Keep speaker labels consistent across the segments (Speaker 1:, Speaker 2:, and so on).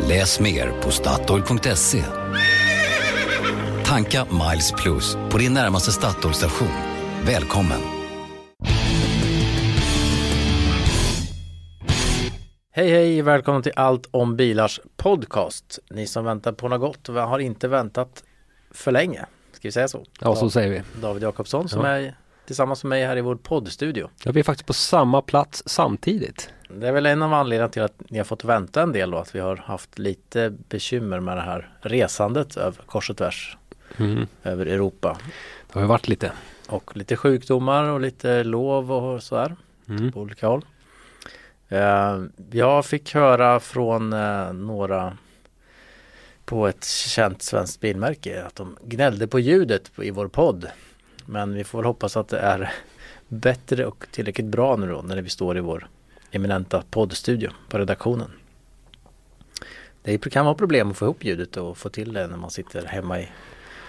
Speaker 1: Läs mer på Statoil.se. Tanka Miles Plus på din närmaste Statoil-station. Välkommen!
Speaker 2: Hej hej, välkommen till Allt om bilars podcast. Ni som väntar på något gott har inte väntat för länge. Ska vi säga så?
Speaker 3: Ja, så säger vi.
Speaker 2: David Jakobsson som
Speaker 3: Ja.
Speaker 2: är tillsammans med mig här i vår poddstudio.
Speaker 3: Ja, vi är faktiskt på samma plats samtidigt.
Speaker 2: Det är väl en av anledningarna till att ni har fått vänta en del då, att vi har haft lite bekymmer med det här resandet över kors och tvärs
Speaker 3: Mm.
Speaker 2: över Europa.
Speaker 3: Det har ju varit lite.
Speaker 2: Och lite sjukdomar och lite lov och sådär
Speaker 3: Mm.
Speaker 2: på olika håll. Eh, jag fick höra från eh, några på ett känt svenskt bilmärke att de gnällde på ljudet i vår podd. Men vi får väl hoppas att det är bättre och tillräckligt bra nu då när vi står i vår eminenta poddstudio på redaktionen. Det kan vara problem att få ihop ljudet och få till det när man sitter hemma i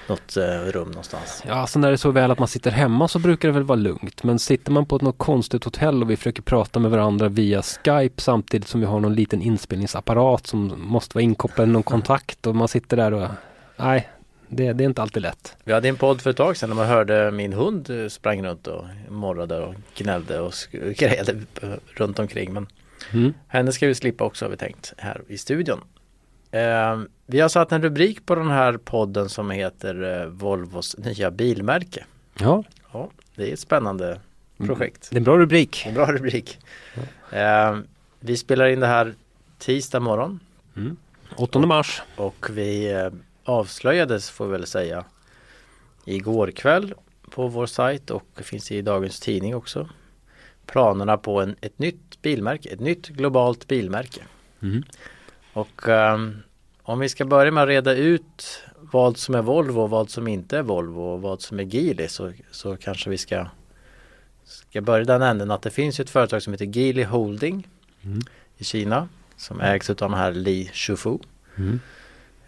Speaker 2: något eh, rum någonstans.
Speaker 3: Ja, alltså när det är så väl att man sitter hemma så brukar det väl vara lugnt. Men sitter man på ett något konstigt hotell och vi försöker prata med varandra via Skype samtidigt som vi har någon liten inspelningsapparat som måste vara inkopplad i någon kontakt och man sitter där och nej, det, det är inte alltid lätt.
Speaker 2: Vi hade en podd för ett tag sedan när man hörde min hund eh, sprang runt och morrade och gnällde och grejade runt omkring. Men
Speaker 3: Mm.
Speaker 2: henne ska vi slippa också har vi tänkt här i studion. Eh, vi har satt en rubrik på den här podden som heter eh, Volvos nya bilmärke.
Speaker 3: Ja,
Speaker 2: Ja, det är ett spännande projekt.
Speaker 3: det är en bra rubrik.
Speaker 2: En bra rubrik. Eh, vi spelar in det här tisdag morgon
Speaker 3: 8 mars.
Speaker 2: Och vi eh, avslöjades får vi väl säga igår kväll på vår sajt och finns i dagens tidning också planerna på en, ett nytt bilmärke, ett nytt globalt bilmärke.
Speaker 3: Mm.
Speaker 2: Och ehm, om vi ska börja med att reda ut vad som är Volvo och vad som inte är Volvo och vad som är Geely så, så kanske vi ska, ska börja den änden att det finns ett företag som heter Geely Holding
Speaker 3: Mm.
Speaker 2: i Kina som ägs av den här Li Shufu.
Speaker 3: Mm.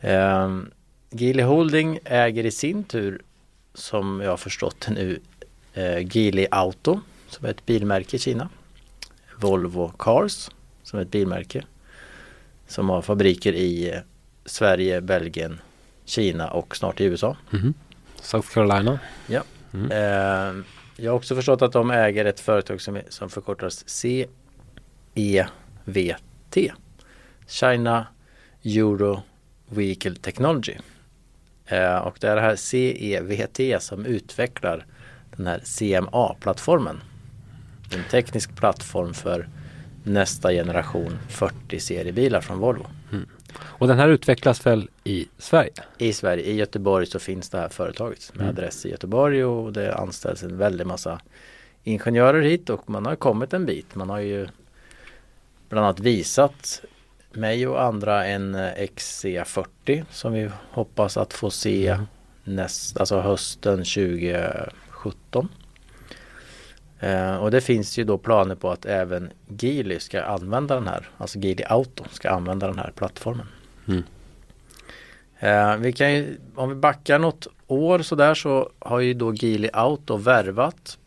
Speaker 2: Um, Geely Holding äger i sin tur som jag har förstått det nu uh, Geely Auto som är ett bilmärke i Kina. Volvo Cars som är ett bilmärke som har fabriker i eh, Sverige, Belgien, Kina och snart i USA.
Speaker 3: Mhm. South Carolina. Mm.
Speaker 2: Ehm, jag har också förstått att de äger ett företag som, är, som förkortas CEVT. China Euro Vehicle Technology. Eh, och det är det här CEVT som utvecklar den här CMA-plattformen. En teknisk plattform för nästa generation 40 seriebilar från Volvo.
Speaker 3: Och den här utvecklas väl i Sverige?
Speaker 2: I Sverige, i Göteborg så finns det här företaget med
Speaker 3: Mm.
Speaker 2: adress i Göteborg och det anställs en väldig massa ingenjörer hit och man har kommit en bit. Man har ju bland annat visat mig och andra en eh, XC40 som vi hoppas att få se
Speaker 3: Mm.
Speaker 2: näst, alltså hösten 2017. Eh, och det finns ju då planer på att även Geely ska använda den här, alltså Geely Auto ska använda den här plattformen.
Speaker 3: Mm.
Speaker 2: Eh, vi kan ju, om vi backar något år så där så har ju då Geely Auto värvat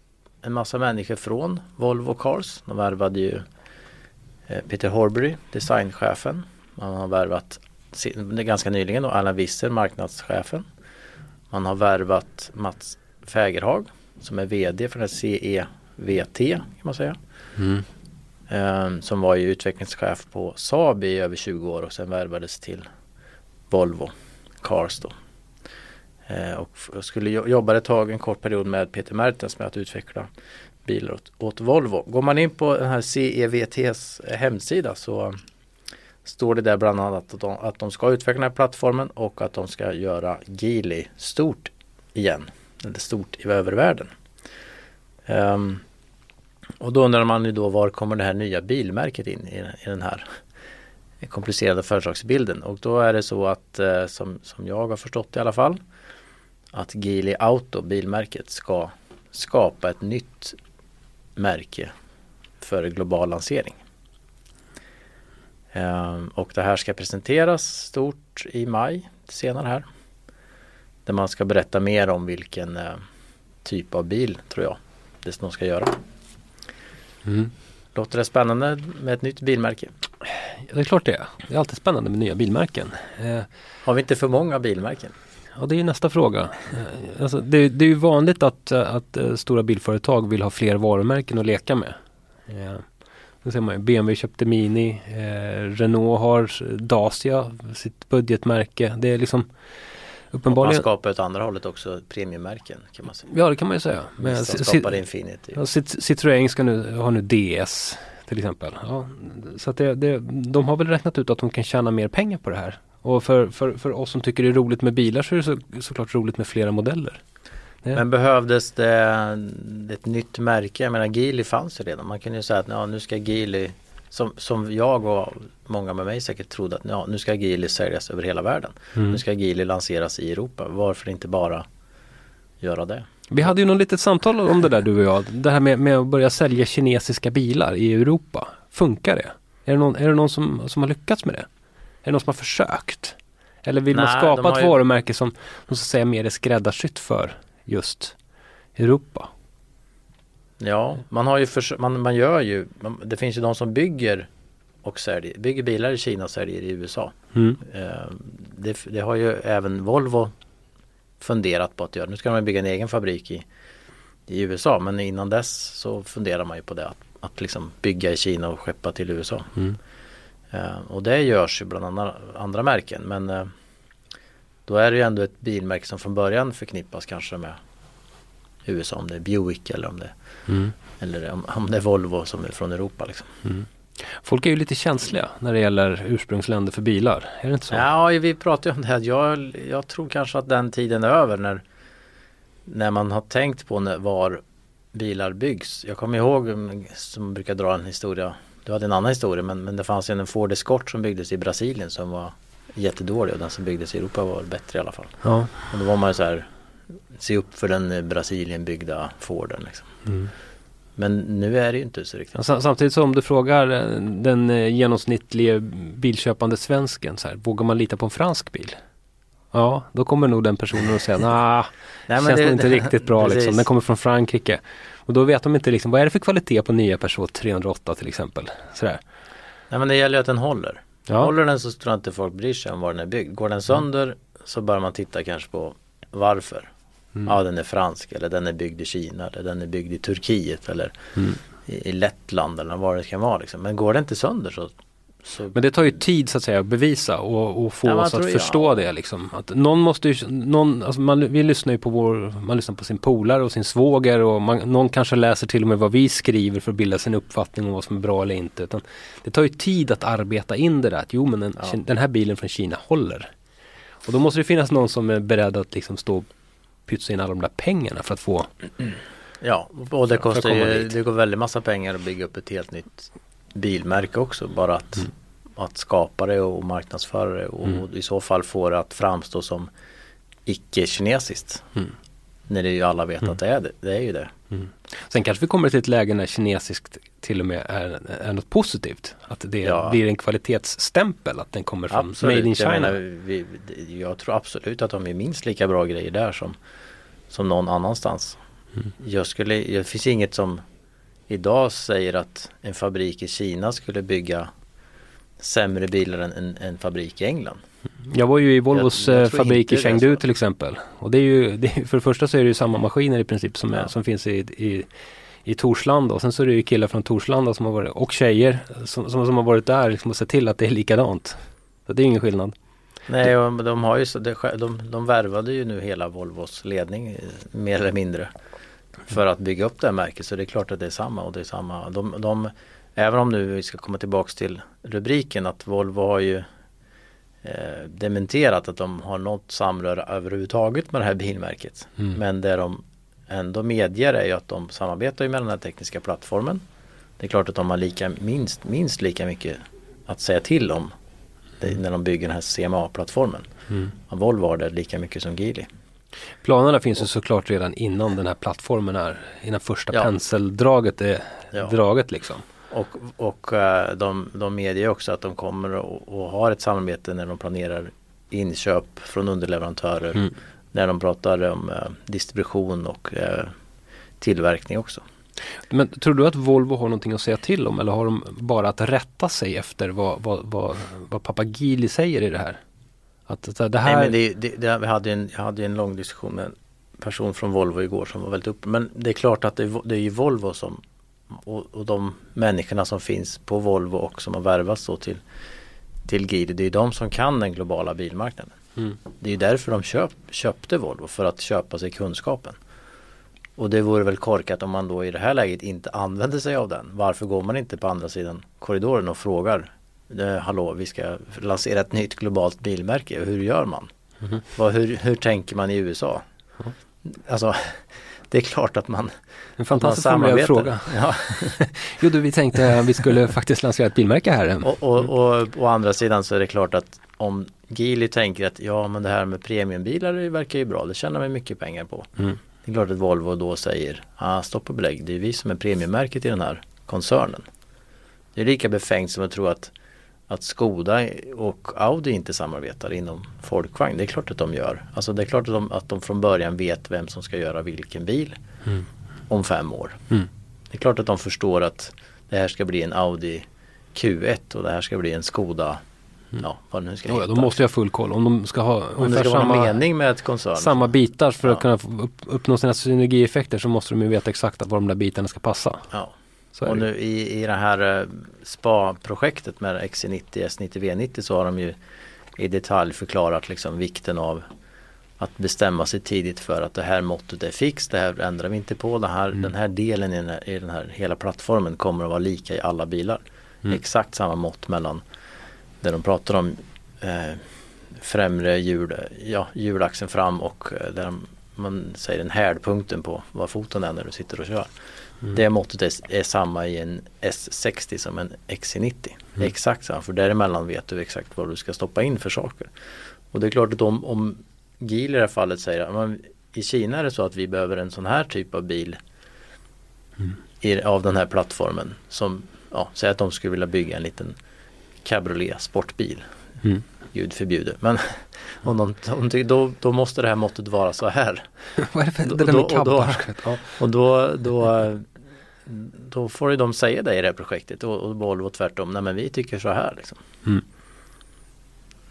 Speaker 2: en massa människor från Volvo Cars. De värvade ju Peter Horbury, designchefen. Man har värvat ganska nyligen då Allan Visser, marknadschefen. Man har värvat Mats Fägerhag som är VD för den CEVT kan man säga.
Speaker 3: Mm.
Speaker 2: Eh, som var ju utvecklingschef på Saab i över 20 år och sen värvades till Volvo Cars då. Eh, och skulle jo- jobba ett tag, en kort period med Peter Mertens med att utveckla bilar åt, åt Volvo. Går man in på den här CEVTs hemsida så står det där bland annat att de, att de ska utveckla den här plattformen och att de ska göra Geely stort igen. Eller stort i övervärlden. Um, och då undrar man ju då var kommer det här nya bilmärket in i, i den här komplicerade företagsbilden och då är det så att eh, som, som jag har förstått i alla fall att Geely Auto, bilmärket, ska skapa ett nytt märke för global lansering. Ehm, och det här ska presenteras stort i maj senare här. Där man ska berätta mer om vilken eh, typ av bil tror jag det de ska göra.
Speaker 3: Mm.
Speaker 2: Låter det spännande med ett nytt bilmärke?
Speaker 3: Det är klart det är. Det är alltid spännande med nya bilmärken. Eh,
Speaker 2: Har vi inte för många bilmärken?
Speaker 3: Ja, det är nästa fråga. Eh, Alltså, det, det är ju vanligt att, eh, att eh, stora bilföretag vill ha fler varumärken att leka med. Det ser man. BMW köpte Mini, eh, Renault har Dacia, sitt budgetmärke. Det är liksom
Speaker 2: Man
Speaker 3: uppenbarligen...
Speaker 2: skapar åt andra hållet också premiummärken kan man säga.
Speaker 3: Ja, det kan man ju säga. Men Ci-
Speaker 2: Infinity.
Speaker 3: ja, Citroën ska nu, har nu DS till exempel. Ja, så att det, det, de har väl räknat ut att de kan tjäna mer pengar på det här. Och för, för, för oss som tycker det är roligt med bilar så är det så, såklart roligt med flera modeller. Ja.
Speaker 2: Men behövdes det ett nytt märke? Jag menar Geely fanns ju redan. Man kunde ju säga att ja, nu ska Geely som, som jag och många med mig säkert trodde att ja, nu ska Geely säljas över hela världen.
Speaker 3: Mm.
Speaker 2: Nu ska Geely lanseras i Europa. Varför inte bara göra det?
Speaker 3: Vi hade ju något litet samtal om det där du och jag. Det här med, med att börja sälja kinesiska bilar i Europa. Funkar det? Är det någon, är det någon som, som har lyckats med det? Är det någon som har försökt? Eller vill man
Speaker 2: Nej,
Speaker 3: skapa
Speaker 2: de har
Speaker 3: ett
Speaker 2: ju-
Speaker 3: varumärke som, som så säga mer är skräddarsytt för just Europa?
Speaker 2: Ja, man har ju förs- man, man gör ju, man, det finns ju de som bygger och säljer, bygger bilar i Kina och säljer i USA.
Speaker 3: Mm.
Speaker 2: Eh, det, det har ju även Volvo funderat på att göra. Nu ska de bygga en egen fabrik i, i USA men innan dess så funderar man ju på det. Att, att liksom bygga i Kina och skeppa till USA.
Speaker 3: Mm.
Speaker 2: Eh, och det görs ju bland andra, andra märken men eh, då är det ju ändå ett bilmärke som från början förknippas kanske med USA om det är Buick eller om det,
Speaker 3: Mm.
Speaker 2: eller om, om det är Volvo som är från Europa. Liksom.
Speaker 3: Mm. Folk är ju lite känsliga när det gäller ursprungsländer för bilar. Är det inte så?
Speaker 2: Ja, vi pratade ju om det här. Jag, jag tror kanske att den tiden är över när, när man har tänkt på när, var bilar byggs. Jag kommer ihåg, mm, som brukar dra en historia, du hade en annan historia, men, men det fanns en Ford Escort som byggdes i Brasilien som var jättedålig och den som byggdes i Europa var bättre i alla fall.
Speaker 3: Ja.
Speaker 2: Och då var man ju så här, se upp för den eh, Brasilien byggda Forden liksom.
Speaker 3: Mm.
Speaker 2: Men nu är det ju inte så riktigt.
Speaker 3: Samtidigt som om du frågar eh, den eh, genomsnittlige bilköpande svensken så här, vågar man lita på en fransk bil? Ja, då kommer nog den personen att säga nah,
Speaker 2: Nej,
Speaker 3: känns nog inte riktigt bra
Speaker 2: precis.
Speaker 3: liksom. Den kommer från Frankrike. Och då vet de inte liksom, vad är det för kvalitet på nya Peugeot 308 till exempel. Sådär.
Speaker 2: Nej men det gäller ju att den håller.
Speaker 3: Ja.
Speaker 2: Håller den så tror jag inte folk bryr sig om var den är byggd. Går den sönder så bör man titta kanske på varför.
Speaker 3: Mm.
Speaker 2: Ja den är fransk eller den är byggd i Kina eller den är byggd i Turkiet eller
Speaker 3: Mm.
Speaker 2: i, i Lettland eller vad det kan vara. Liksom. Men går det inte sönder så, så
Speaker 3: Men det tar ju tid så att säga att bevisa och, och få
Speaker 2: Ja,
Speaker 3: oss att förstå
Speaker 2: ja.
Speaker 3: det liksom. Att någon måste ju, någon, alltså man, vi lyssnar ju på vår, man lyssnar på sin polare och sin svåger och man, någon kanske läser till och med vad vi skriver för att bilda sin uppfattning om vad som är bra eller inte. Utan det tar ju tid att arbeta in det där, att jo men den,
Speaker 2: Ja.
Speaker 3: den här bilen från Kina håller. Och då måste det finnas någon som är beredd att liksom stå och pytsa in alla de där pengarna för att få
Speaker 2: Ja, och det kostar ju, det går väldigt massa pengar att bygga upp ett helt nytt bilmärke också. Bara att,
Speaker 3: Mm.
Speaker 2: att skapa det och marknadsföra det och
Speaker 3: Mm.
Speaker 2: i så fall få det att framstå som icke-kinesiskt.
Speaker 3: Mm.
Speaker 2: När det ju alla vet
Speaker 3: Mm.
Speaker 2: att det är det. Det är ju det.
Speaker 3: Sen kanske vi kommer till ett läge när kinesiskt till och med är, är något positivt. Att det
Speaker 2: Ja.
Speaker 3: blir en kvalitetsstämpel att den kommer från Made in
Speaker 2: Jag,
Speaker 3: China.
Speaker 2: menar, vi, jag tror absolut att de är minst lika bra grejer där som, som någon annanstans.
Speaker 3: Mm.
Speaker 2: Jag skulle, det finns inget som idag säger att en fabrik i Kina skulle bygga sämre bilar än en, en fabrik i England.
Speaker 3: Jag var ju i Volvos
Speaker 2: Jag- jag
Speaker 3: eh, fabrik i
Speaker 2: är
Speaker 3: Chengdu till exempel. Och det är ju, det är, för det första så är det ju samma maskiner i princip som, är,
Speaker 2: Ja.
Speaker 3: som finns i, i, i Torslanda. Och sen så är det ju killar från Torslanda som har varit, och tjejer som, som, som har varit där liksom och sett till att det är likadant. Så det är ingen skillnad.
Speaker 2: Nej, och de har ju de, de värvade ju nu hela Volvos ledning eh, mer eller mindre. För att bygga upp det här märket så det är klart att det är samma och det är samma. De, de, även om nu vi ska komma tillbaks till rubriken att Volvo har ju eh, dementerat att de har något samröre överhuvudtaget med det här bilmärket.
Speaker 3: Mm.
Speaker 2: Men det de ändå medger är ju att de samarbetar ju med den här tekniska plattformen. Det är klart att de har lika, minst, minst lika mycket att säga till om det, när de bygger den här CMA-plattformen.
Speaker 3: Mm.
Speaker 2: Volvo har det lika mycket som Geely.
Speaker 3: Planerna finns ju såklart redan innan den här plattformen är, innan första
Speaker 2: Ja.
Speaker 3: penseldraget är
Speaker 2: Ja.
Speaker 3: draget liksom.
Speaker 2: Och, och eh, de, de medger också att de kommer och, och har ett samarbete när de planerar inköp från underleverantörer.
Speaker 3: Mm.
Speaker 2: När de pratar om eh, distribution och eh, tillverkning också.
Speaker 3: Men tror du att Volvo har någonting att säga till om eller har de bara att rätta sig efter vad, vad, vad, vad pappa Geely säger i det här? Att det här...
Speaker 2: Nej, men det, det, det, vi hade en, jag hade en lång diskussion med en person från Volvo igår som var väldigt uppe. Men det är klart att det, är- det är ju Volvo som och, och de människorna som finns på Volvo och som har värvats då till, till Geely. Det är ju de som kan den globala bilmarknaden.
Speaker 3: Mm.
Speaker 2: Det är därför de köp, köpte Volvo, för att köpa sig kunskapen. Och det vore väl korkat om man då i det här läget inte använder sig av den. Varför går man inte på andra sidan korridoren och frågar Hallå, vi ska lansera ett nytt globalt bilmärke. Hur gör man?
Speaker 3: Mhm.
Speaker 2: Vad, hur, hur tänker man i USA? Alltså, det är klart att man,
Speaker 3: En formulerad
Speaker 2: samarbetar.
Speaker 3: fråga.
Speaker 2: Ja.
Speaker 3: Jo du, vi tänkte att vi skulle faktiskt lansera ett bilmärke här.
Speaker 2: Och, och, och å andra sidan så är det klart att om Geely tänker att ja men det här med premiumbilar det verkar ju bra, det tjänar vi mycket pengar på.
Speaker 3: Mm.
Speaker 2: Det är klart att Volvo då säger, ah, stopp och belägg, det är vi som är premiummärket i den här koncernen. Det är lika befängt som att tro att, att Skoda och Audi inte samarbetar inom folkvagn. Det är klart att de gör. Alltså det är klart att de, att de från början vet vem som ska göra vilken bil
Speaker 3: Mm.
Speaker 2: om fem år.
Speaker 3: Mm.
Speaker 2: Det är klart att de förstår att det här ska bli en Audi Q1 och det här ska bli en Skoda, ja vad nu ska
Speaker 3: Jo, ja, de måste ju ha full koll. Om de ska ha
Speaker 2: Om det ska
Speaker 3: samma,
Speaker 2: mening med ett koncern.
Speaker 3: samma bitar för att
Speaker 2: Ja.
Speaker 3: kunna få upp, uppnå sina synergieffekter så måste de ju veta exakt var de där bitarna ska passa.
Speaker 2: Ja. Och
Speaker 3: det.
Speaker 2: nu i, i det här eh, SPA-projektet med XC90, S90, V90 så har de ju i detalj förklarat liksom vikten av att bestämma sig tidigt för att det här måttet är fixt, det här ändrar vi inte på. Det här,
Speaker 3: Mm.
Speaker 2: Den här delen i den här, i den här hela plattformen kommer att vara lika i alla bilar.
Speaker 3: Mm.
Speaker 2: Exakt samma mått mellan där de pratar om eh, främre hjul, ja, hjulaxeln fram och eh, där man säger den härdpunkten på var foten är när du sitter och kör.
Speaker 3: Mm.
Speaker 2: Det måttet är, är samma i en S60 som en XC90. Det är
Speaker 3: Mm.
Speaker 2: exakt samma för däremellan vet du exakt vad du ska stoppa in för saker. Och det är klart att om, om Geely i det här fallet säger att "Men i Kina är det så att vi behöver en sån här typ av bil
Speaker 3: Mm.
Speaker 2: i, av den här plattformen som, ja, säg att de skulle vilja bygga en liten cabriolet sportbil.
Speaker 3: Mm.
Speaker 2: Gud förbjude. Men om de, om de, då, då måste det här måttet vara så här.
Speaker 3: Vad är det för, det där med
Speaker 2: och då-
Speaker 3: kabbar? Ja.
Speaker 2: Och då, då, då får ju de säga det i det här projektet och, och Volvo tvärtom. Nej men vi tycker så här liksom.
Speaker 3: Mm.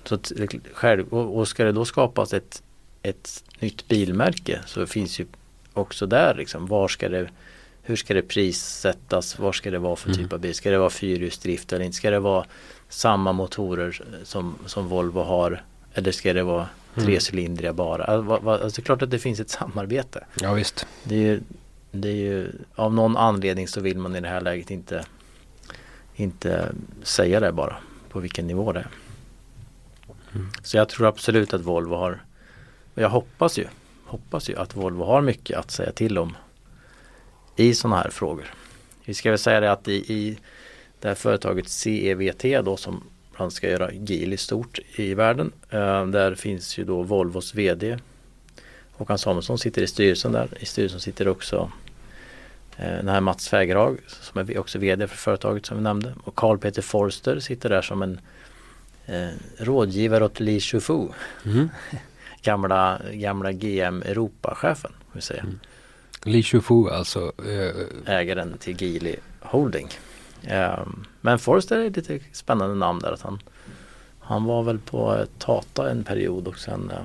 Speaker 2: Så att, det- själv, och, och ska det då skapas ett, ett nytt bilmärke så finns ju också där liksom. Var ska det, hur ska det prissättas? Vad ska det vara för
Speaker 3: Mm.
Speaker 2: typ av bil? Ska det vara fyrhjulsdrift eller inte? Ska det vara samma motorer som, som Volvo har? Eller ska det vara
Speaker 3: Mm.
Speaker 2: trecylindriga bara? Alltså, vad- alltså, det är klart att det finns ett samarbete.
Speaker 3: ja visst.
Speaker 2: Det är, ju, det är ju av någon anledning så vill man i det här läget inte, inte säga det bara på vilken nivå det är.
Speaker 3: Mm.
Speaker 2: Så jag tror absolut att Volvo har, jag hoppas ju, hoppas ju att Volvo har mycket att säga till om i sådana här frågor. Vi ska väl säga det att i, i det här företaget CEVT då som han ska göra Geely stort i världen. Eh, där finns ju då Volvos VD Håkan Samuelsson sitter i styrelsen där. I styrelsen sitter också eh, den här Mats Fägerhag som är också VD för företaget som vi nämnde. Och Carl Peter Forster sitter där som en eh, rådgivare åt Li Shufu.
Speaker 3: Mm.
Speaker 2: Gamla, gamla GM Europa-chefen.
Speaker 3: Mm. Li Shufu alltså. Eh,
Speaker 2: Ägaren till Geely Holding. Eh, men Forster är lite spännande namn där. Att han, han var väl på Tata en period och sen eh,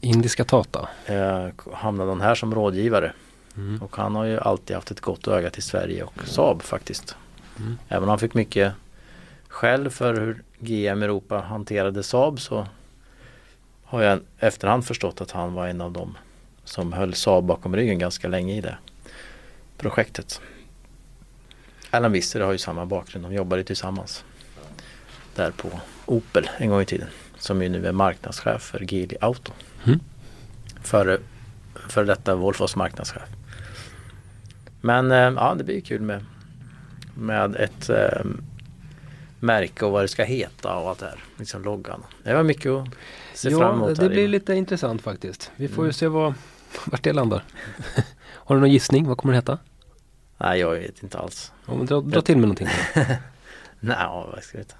Speaker 3: indiska Tata.
Speaker 2: eh, hamnade han här som rådgivare.
Speaker 3: Mm.
Speaker 2: Och han har ju alltid haft ett gott öga till Sverige och Saab faktiskt.
Speaker 3: Mm.
Speaker 2: Även om han fick mycket skäll för hur GM Europa hanterade Saab så har jag efterhand förstått att han var en av dem som höll Saab bakom ryggen ganska länge i det projektet. Alan Visser har ju samma bakgrund, de jobbade tillsammans där på Opel en gång i tiden. Som ju nu är marknadschef för Geely Auto.
Speaker 3: Mm.
Speaker 2: Före för detta Volvos marknadschef. Men eh, ja, det blir kul med, med ett eh, märke och vad det ska heta och allt det här. Liksom loggan. Det var mycket att se fram
Speaker 3: Ja,
Speaker 2: emot.
Speaker 3: det
Speaker 2: här
Speaker 3: blir
Speaker 2: inne.
Speaker 3: lite intressant faktiskt. Vi får ju
Speaker 2: Mm.
Speaker 3: se vad, vart det landar. Har du någon gissning? Vad kommer det heta?
Speaker 2: Nej, jag vet inte alls.
Speaker 3: Ja, men dra, dra till med någonting.
Speaker 2: Nej, vad ska jag veta.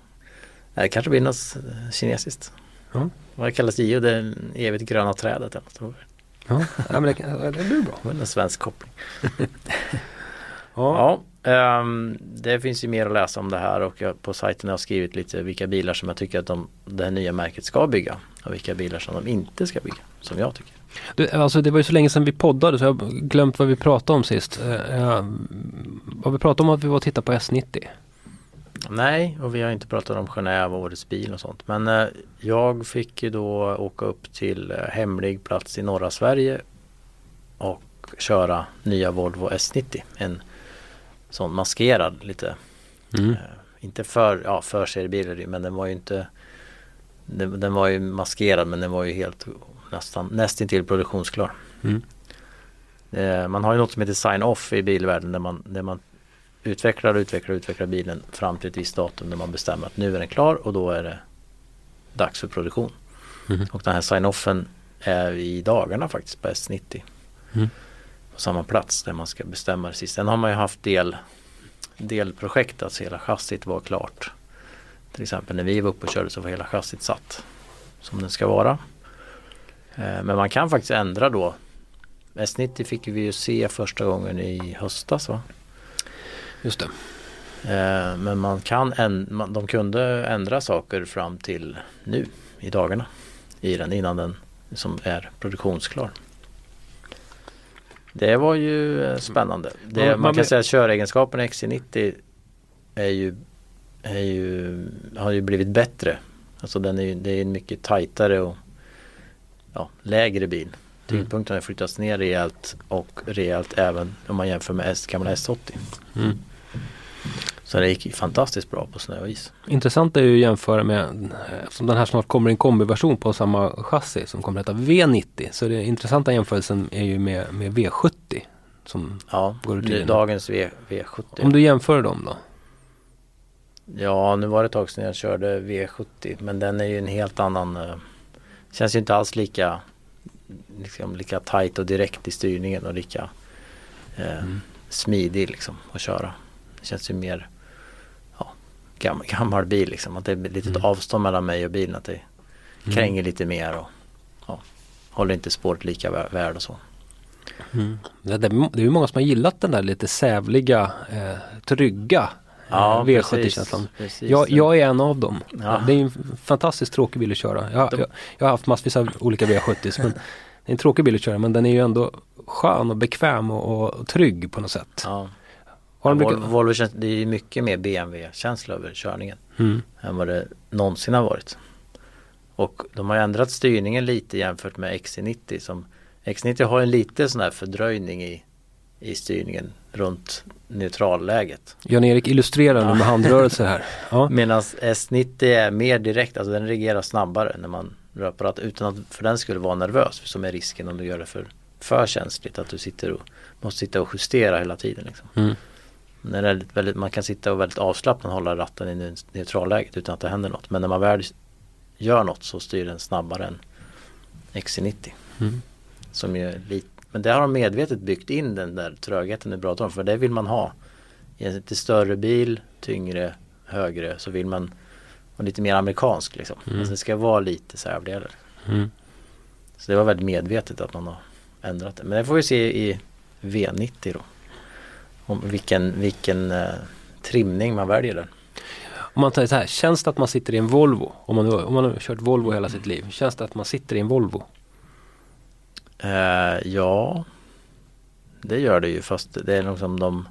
Speaker 2: Det kanske blir något kinesiskt.
Speaker 3: Ja.
Speaker 2: Vad det kallas Gio, det evigt gröna trädet. eller.
Speaker 3: Ja, ja men det, det blir bra.
Speaker 2: En svensk koppling.
Speaker 3: Ja.
Speaker 2: Ja, ehm, det finns ju mer att läsa om det här och jag, på sajten har jag skrivit lite vilka bilar som jag tycker att de, det här nya märket ska bygga och vilka bilar som de inte ska bygga, som jag tycker.
Speaker 3: Du, alltså det var ju så länge sedan vi poddade så jag har glömt vad vi pratade om sist. Uh, vad vi pratade om att vi var och tittade på S90.
Speaker 2: Nej, och vi har inte pratat om Genève och årets bil och sånt. Men eh, jag fick ju då åka upp till eh, hemlig plats i norra Sverige och köra nya Volvo S90. En sån maskerad lite
Speaker 3: Mm.
Speaker 2: Eh, inte för, ja det ju, men den var ju inte den, den var ju maskerad men den var ju helt nästan nästintill produktionsklar.
Speaker 3: Mm.
Speaker 2: Eh, man har ju något som heter sign-off i bilvärlden där man, där man utvecklar och utvecklar och utvecklar bilen fram till ett visst datum där man bestämmer att nu är den klar och då är det dags för produktion.
Speaker 3: Mm.
Speaker 2: Och den här sign-offen är i dagarna faktiskt på S90.
Speaker 3: Mm.
Speaker 2: På samma plats där man ska bestämma det sist. Sen har man ju haft del, delprojekt att hela chassit var klart. Till exempel när vi var uppe och körde så var hela chassit satt som den ska vara. Eh, Men man kan faktiskt ändra då. S90 fick vi ju se första gången i höstas va?
Speaker 3: Just det.
Speaker 2: Eh, Men man kan änd- de kunde ändra saker fram till nu i dagarna i den innan den som är produktionsklar. Det var ju eh, spännande. Det,
Speaker 3: Ja,
Speaker 2: man,
Speaker 3: man
Speaker 2: kan säga att köregenskaperna XC90 är ju, är ju, har ju blivit bättre. Alltså den är det är en mycket tajtare och ja, lägre bil. Tyngdpunkten har flyttats ner rejält och rejält även om man jämför med S, gamla S80.
Speaker 3: Mm.
Speaker 2: Så det gick fantastiskt bra på snö och is.
Speaker 3: Intressant är ju att jämföra med, eftersom den här snart kommer en kombiversion på samma chassi som kommer att heta V90. Så den intressanta jämförelsen är ju med, med V70. Som,
Speaker 2: Ja,
Speaker 3: Går den?
Speaker 2: dagens v, V70.
Speaker 3: om du jämför dem då?
Speaker 2: Ja, nu var det ett tag sedan jag körde V70 men den är ju en helt annan eh, Känns ju inte alls lika liksom, lika tight och direkt i styrningen och lika eh,
Speaker 3: Mm.
Speaker 2: smidig liksom att köra. Det känns ju mer ja, gammal, gammal bil liksom. Att det är ett litet
Speaker 3: Mm.
Speaker 2: avstånd mellan mig och bilen. Att det kränger lite mer och ja, håller inte spåret lika vä- väl och så.
Speaker 3: Mm. Det, det, det är ju många som har gillat den där lite sävliga, eh, trygga eh, V70-känslan.
Speaker 2: precis.
Speaker 3: Jag, jag är en av dem.
Speaker 2: Ja.
Speaker 3: Det är en fantastiskt tråkig bil att köra. Jag,
Speaker 2: De-
Speaker 3: jag, jag har haft massvis av olika V70 men det är en tråkig bil att köra men den är ju ändå skön och bekväm och, och trygg på något sätt.
Speaker 2: Ja.
Speaker 3: Har
Speaker 2: Ja,
Speaker 3: du
Speaker 2: Volvo. Volvo känns, det är ju mycket mer BMW-känsla över körningen
Speaker 3: mm.
Speaker 2: än vad det någonsin har varit. Och de har ändrat styrningen lite jämfört med XC90 som X90 har en lite sån här fördröjning i, i styrningen runt neutralläget.
Speaker 3: Jan-Erik illustrerar nu med handrörelser här. Ja.
Speaker 2: Medan S90 är mer direkt, alltså den reagerar snabbare när man rör på ratten utan att för den skulle vara nervös som är risken om du gör det för, för känsligt att du sitter och måste sitta och justera hela tiden. Liksom.
Speaker 3: Mm.
Speaker 2: När det är väldigt, man kan sitta och väldigt avslappnat hålla ratten i neu- neutralläget utan att det händer något. Men när man väl gör något så styr den snabbare än XC90.
Speaker 3: Mm.
Speaker 2: Som ju är lite, men det har de medvetet byggt in den där trögheten du pratar om. För det vill man ha. I en lite större bil, tyngre, högre så vill man vara lite mer amerikansk liksom.
Speaker 3: Mm.
Speaker 2: Alltså det ska vara lite sävligare.
Speaker 3: Mm.
Speaker 2: Så det var väldigt medvetet att man har ändrat det. Men det får vi se i V90 då. Om vilken, vilken eh, trimning man väljer där.
Speaker 3: Om man säger så här, känns det att man sitter i en Volvo? Om man, om man har kört Volvo hela sitt liv, känns det att man sitter i en Volvo?
Speaker 2: Eh, ja, det gör det ju fast det är nog som de,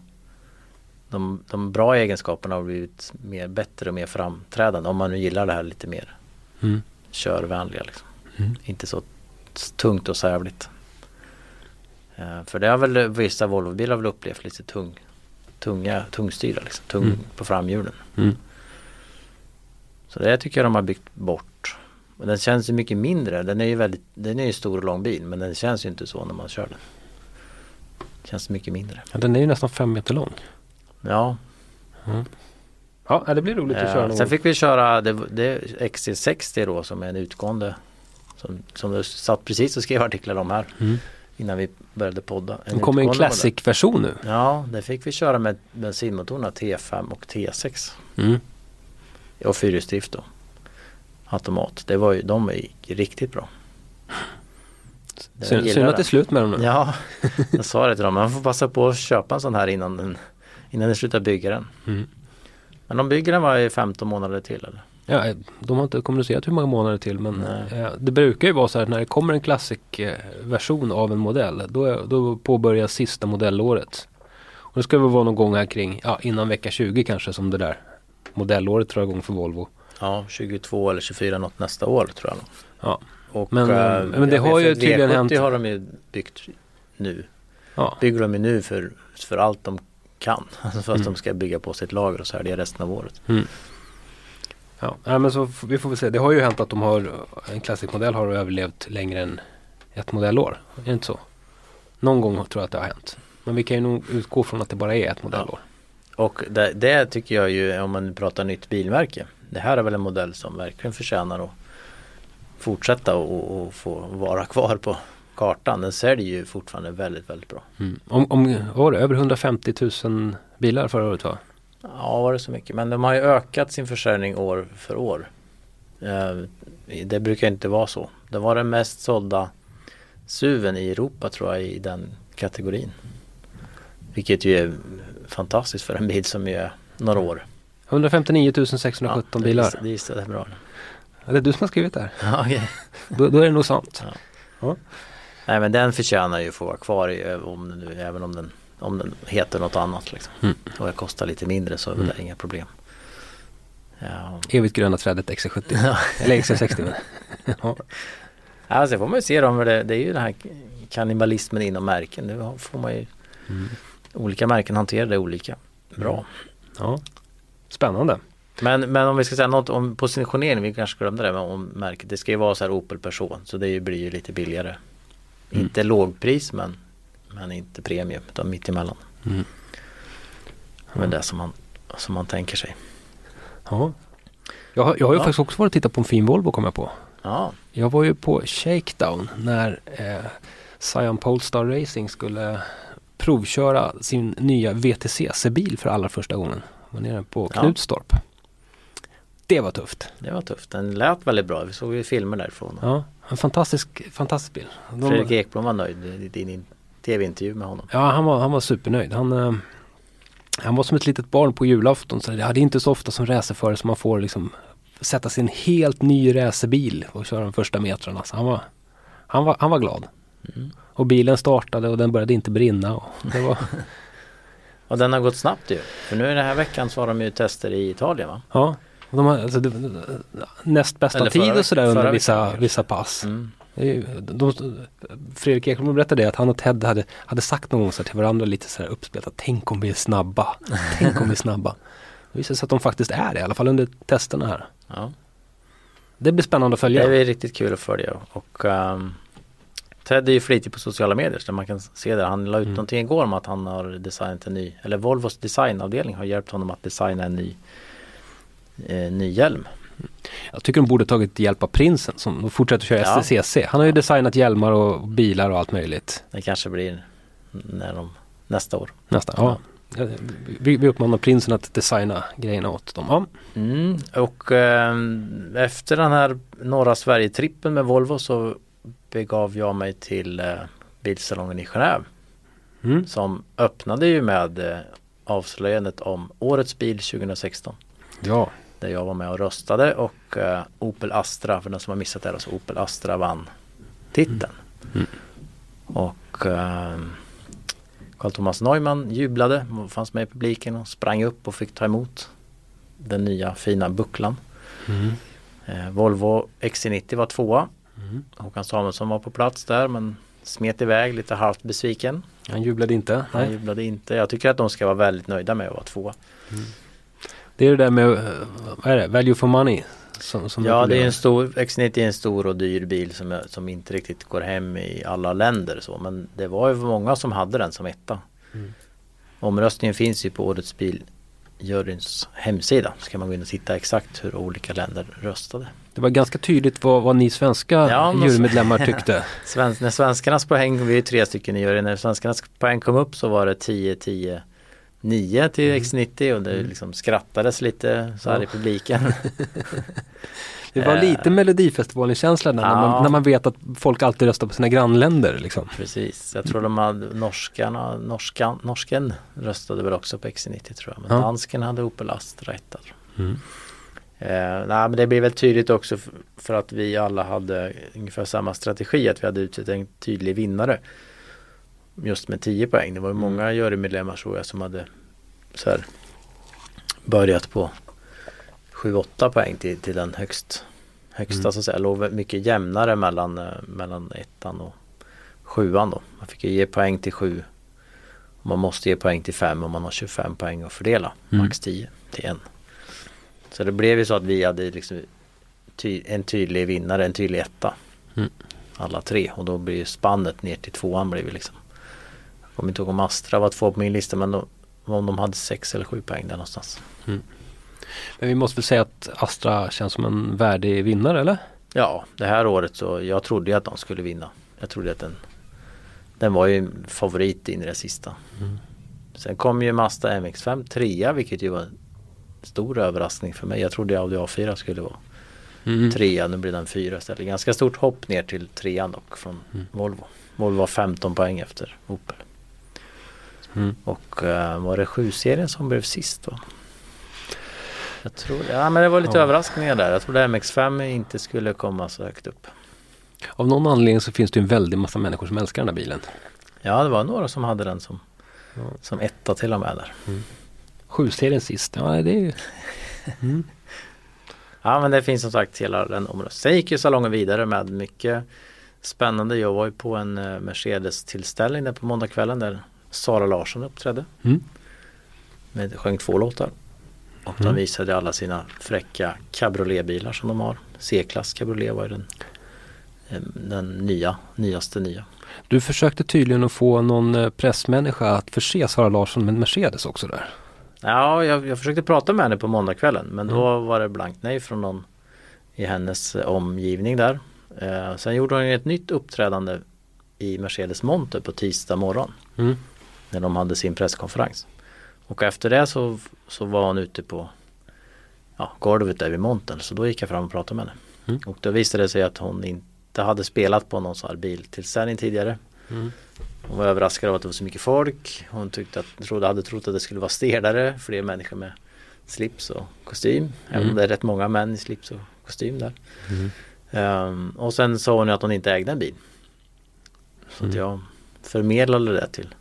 Speaker 2: de, de bra egenskaperna har blivit mer, bättre och mer framträdande om man nu gillar det här lite mer
Speaker 3: Mm.
Speaker 2: körvänliga. Liksom.
Speaker 3: Mm.
Speaker 2: Inte så tungt och sävligt. Eh, för det har väl vissa Volvobilar väl upplevt lite tung, tunga, tungstyrda liksom, tung
Speaker 3: Mm.
Speaker 2: på framhjulen.
Speaker 3: Mm.
Speaker 2: Så det tycker jag de har byggt bort. Och den känns ju mycket mindre. Den är ju väldigt, den är ju stor och lång bil men den känns ju inte så när man kör den. Känns mycket mindre.
Speaker 3: Ja, den är ju nästan fem meter lång.
Speaker 2: Ja.
Speaker 3: Mm. Ja, det blir roligt att köra
Speaker 2: Eh,
Speaker 3: någon
Speaker 2: sen fick vi köra det, det XC60 då som är en utgående som, som du satt precis och skrev artiklar om här
Speaker 3: Mm.
Speaker 2: innan vi började podda.
Speaker 3: Det kommer en
Speaker 2: utgående
Speaker 3: classic-version nu.
Speaker 2: Ja, det fick vi köra med bensinmotorerna T5 och T6
Speaker 3: Mm.
Speaker 2: och fyrhjulsdrift då. Automat. Det var ju, de ju riktigt bra.
Speaker 3: Synd, att det är slut med dem nu.
Speaker 2: Ja, jag sa det till dem. Man får passa på att köpa en sån här innan den, innan de slutar bygga den.
Speaker 3: Mm.
Speaker 2: Men de bygger den varje 15 månader till eller?
Speaker 3: Ja, de har inte kommunicerat hur många månader till men eh, det brukar ju vara så här att när det kommer en classic-version av en modell då, då påbörjas sista modellåret. Och det ska väl vara någon gång här kring, ja innan vecka 20 kanske som det där modellåret drar igång för Volvo.
Speaker 2: Ja, 22 eller 24 något nästa år tror jag. nog.
Speaker 3: Ja.
Speaker 2: Och,
Speaker 3: Men,
Speaker 2: eh,
Speaker 3: men det har ju tydligen
Speaker 2: V70
Speaker 3: hänt-
Speaker 2: har de ju byggt nu.
Speaker 3: Ja.
Speaker 2: Bygger de ju nu för, för allt de kan. Alltså för att
Speaker 3: Mm.
Speaker 2: de ska bygga på sitt lager och så här det är resten av året.
Speaker 3: Ja, nej, men så vi får väl se. Det har ju hänt att de har, en classic-modell har överlevt längre än ett modellår. Är det inte så? Någon gång tror jag att det har hänt. Men vi kan ju nog utgå från att det bara är ett modellår.
Speaker 2: Och det, det tycker jag ju om man pratar nytt bilmärke. Det här är väl en modell som verkligen förtjänar att fortsätta och, och få vara kvar på kartan. Den säljer ju fortfarande väldigt, väldigt bra.
Speaker 3: Mm. Om, om, var det, över 150 000 bilar förra året va?
Speaker 2: Ja, var det så mycket? Men de har ju ökat sin försäljning år för år. Eh, Det brukar inte vara så. Det var den mest sålda SUVen i Europa tror jag i den kategorin. Vilket ju är fantastiskt för en bil som ju är några år.
Speaker 3: 159 617
Speaker 2: Ja,
Speaker 3: bilar.
Speaker 2: Det, det, det är bra.
Speaker 3: Ja, det är du som har skrivit det här.
Speaker 2: Ja, okej.
Speaker 3: Då, då är det nog sant.
Speaker 2: Nej men den förtjänar ju att få vara kvar i, om nu, även om den, om den heter något annat. Liksom.
Speaker 3: Mm.
Speaker 2: Och det kostar lite mindre så är
Speaker 3: Mm.
Speaker 2: det inga problem. Ja.
Speaker 3: Evigt gröna trädet XC70. Eller XC60. men. ja.
Speaker 2: Ja, sen får man ju se dem, det, det är ju den här kannibalismen inom märken. Nu får man ju
Speaker 3: Mm.
Speaker 2: olika märken hanterar det olika bra.
Speaker 3: ja. Spännande.
Speaker 2: Men, men om vi ska säga något om positionering, vi kanske glömde det men om märket. Det ska ju vara så här Opel Person så det blir ju lite billigare.
Speaker 3: Mm.
Speaker 2: Inte lågpris men, men inte premium utan mittemellan.
Speaker 3: Mm.
Speaker 2: Det är det som man, som man tänker sig.
Speaker 3: Ja. Jag, har- jag har ju
Speaker 2: Ja.
Speaker 3: faktiskt också varit och tittat på en fin Volvo kom jag på.
Speaker 2: Ja,
Speaker 3: Jag var ju på Shakedown när eh, Cyan Polestar Racing skulle provköra sin nya VTCC-bil för allra första gången. Var nere på
Speaker 2: Ja.
Speaker 3: Knutstorp. Det var tufft.
Speaker 2: det var tufft. Den lät väldigt bra. Vi såg ju filmer därifrån.
Speaker 3: Ja, en fantastisk, fantastisk bil. De,
Speaker 2: Fredrik Ekblom var nöjd i din in- tv-intervju med honom.
Speaker 3: Ja, han var, han var supernöjd. Han, eh, han var som ett litet barn på julafton. Så det är inte så ofta som racerförare som man får liksom sätta en helt ny racerbil och köra de första metrarna. Så han var, han var, han var glad.
Speaker 2: Mm.
Speaker 3: Och bilen startade och den började inte brinna. Och det var,
Speaker 2: Och den har gått snabbt ju. För nu den här veckan så har de ju tester i Italien va?
Speaker 3: ja, de har, alltså, det, näst bästa tid och sådär under vissa,
Speaker 2: veckan.
Speaker 3: vissa pass.
Speaker 2: Mm.
Speaker 3: Det ju- De, Fredrik Ekblom berättade det att han och Ted hade, hade sagt någon gång så till varandra lite så här uppspelat att tänk om vi är snabba. Tänk om vi är snabba. Det visade sig att de faktiskt är det, i alla fall under testerna här.
Speaker 2: Ja.
Speaker 3: Det blir spännande att
Speaker 2: Det
Speaker 3: följa.
Speaker 2: är riktigt kul att följa och um, Ted är ju flitig på sociala medier så man kan se det. Han la ut
Speaker 3: Mm.
Speaker 2: någonting igår om att han har designat en ny, eller Volvos designavdelning har hjälpt honom att designa en ny, eh, ny hjälm.
Speaker 3: Jag tycker de borde tagit hjälp av prinsen som fortsätter köra
Speaker 2: Ja.
Speaker 3: STCC. Han har ju designat hjälmar och bilar och allt möjligt.
Speaker 2: Det kanske blir när de, nästa år.
Speaker 3: Nästan. Ja. Vi, vi uppmanar prinsen att designa grejerna åt dem. Ja.
Speaker 2: Mm, och ehm, efter den här norra Sverige-trippen med Volvo så begav jag mig till eh, bilsalongen i Genève
Speaker 3: Mm.
Speaker 2: som öppnade ju med eh, avslöjandet om årets bil 2016.
Speaker 3: ja.
Speaker 2: Där jag var med och röstade och eh, Opel Astra, för den som har missat det, alltså Opel Astra vann titeln.
Speaker 3: Mm.
Speaker 2: Och eh, Carl Thomas Neumann jublade, fanns med i publiken och sprang upp och fick ta emot den nya fina bucklan.
Speaker 3: Mm.
Speaker 2: Eh, Volvo XC90 var tvåa.
Speaker 3: Mm.
Speaker 2: Håkan Samuelsson var på plats där men smet iväg lite halvt besviken.
Speaker 3: Han jublade inte.
Speaker 2: Han
Speaker 3: Nej.
Speaker 2: jublade inte. Jag tycker att de ska vara väldigt nöjda med att vara tvåa.
Speaker 3: Det är det där med, eh, vad är det, value for money. Som, som
Speaker 2: Ja det är en stor, X90 är en stor och dyr bil som, som inte riktigt går hem i alla länder så. Men det var ju många som hade den som etta.
Speaker 3: Mm.
Speaker 2: Omröstningen finns ju på årets bil juryns hemsida. Så kan man gå in och titta exakt hur olika länder röstade.
Speaker 3: Det var ganska tydligt vad, vad ni svenska
Speaker 2: Ja,
Speaker 3: jurymedlemmar tyckte.
Speaker 2: Sven, när svenskarnas poäng, vi är tre stycken i juryn, när svenskarnas poäng kom upp så var det 10, 10, 9 till
Speaker 3: Mm.
Speaker 2: X90 och det liksom skrattades lite så här
Speaker 3: Ja.
Speaker 2: i publiken.
Speaker 3: Det var
Speaker 2: Eh.
Speaker 3: lite Melodifestivalen-känsla när,
Speaker 2: Ja.
Speaker 3: man, när man vet att folk alltid röstar på sina grannländer. Liksom.
Speaker 2: Precis, jag tror de hade norskarna, norskan, norsken röstade väl också på X90 tror jag. Men
Speaker 3: Ja.
Speaker 2: dansken hade Opel Astra.
Speaker 3: Mm.
Speaker 2: Eh, nej men det blev väl tydligt också för att vi alla hade ungefär samma strategi att vi hade utsett en tydlig vinnare. Just med 10 poäng. Det var ju många jurymedlemmar tror jag som hade så här, börjat på 7-8 poäng till, till den högst, högsta
Speaker 3: Mm.
Speaker 2: så att säga. Låg mycket jämnare mellan, eh, mellan ettan och sjuan då. Man fick ju ge poäng till sju. Man måste ge poäng till fem om man har 25 poäng att fördela.
Speaker 3: Mm.
Speaker 2: Max 10 till en. Så det blev ju så att vi hade liksom ty en tydlig vinnare, en tydlig etta.
Speaker 3: Mm.
Speaker 2: Alla tre och då blir ju spannet ner till tvåan blir vi liksom. Jag kommer inte ihåg om Astra var två på min lista men då, om de hade sex eller sju poäng där någonstans.
Speaker 3: Men vi måste väl säga att Astra känns som en värdig vinnare eller?
Speaker 2: Ja, det här året så jag trodde ju att de skulle vinna. Jag trodde att den Den var ju favorit in i det sista.
Speaker 3: Mm.
Speaker 2: Sen kom ju Mazda MX5 trea vilket ju var stor överraskning för mig. Jag trodde Audi A4 skulle vara
Speaker 3: Mm.
Speaker 2: trea. Nu blir den fyra istället. Ganska stort hopp ner till trean dock från
Speaker 3: Mm.
Speaker 2: Volvo. Volvo var 15 poäng efter Opel.
Speaker 3: Mm.
Speaker 2: Och eh, var det 7-serien som blev sist va? Jag tror Ja men det var lite
Speaker 3: Ja.
Speaker 2: överraskningar där. Jag trodde MX5 inte skulle komma så högt upp.
Speaker 3: Av någon anledning så finns det en väldig massa människor som älskar den här bilen.
Speaker 2: Ja det var några som hade den som,
Speaker 3: Ja.
Speaker 2: som etta till och med där.
Speaker 3: Sju-serien sist, ja det är ju... Mm.
Speaker 2: Ja men det finns som sagt hela den området. Sen gick ju salongen vidare med mycket spännande. Jag var ju på en eh, Mercedes tillställning där på måndagskvällen där Sara Larsson uppträdde.
Speaker 3: Mm.
Speaker 2: Med, sjöng två låtar. Och de
Speaker 3: Mm.
Speaker 2: visade alla sina fräcka cabrioletbilar som de har. C-klass cabriolet var ju den, eh, den nya, nyaste nya.
Speaker 3: Du försökte tydligen att få någon eh, pressmänniska att förse Sara Larsson med en Mercedes också där.
Speaker 2: Ja, jag, jag försökte prata med henne på måndagskvällen men
Speaker 3: Mm.
Speaker 2: då var det blankt nej från någon i hennes eh, omgivning där. Eh, sen gjorde hon ett nytt uppträdande i Mercedes monter på tisdag morgon
Speaker 3: Mm.
Speaker 2: när de hade sin presskonferens. Och efter det så, så var hon ute på ja, golvet där vid montern så då gick jag fram och pratade med henne.
Speaker 3: Mm.
Speaker 2: Och då visade det sig att hon inte hade spelat på någon sån här biltillställning tidigare.
Speaker 3: Mm.
Speaker 2: Hon var överraskad av att det var så mycket folk. Hon tyckte att, trodde, hade trott att det skulle vara stelare, fler människor med slips och kostym. Även om
Speaker 3: Mm.
Speaker 2: det är rätt många män i slips och kostym där.
Speaker 3: Mm.
Speaker 2: Ehm, och sen sa hon att hon inte ägde en bil. Så att
Speaker 3: Mm.
Speaker 2: jag förmedlade det till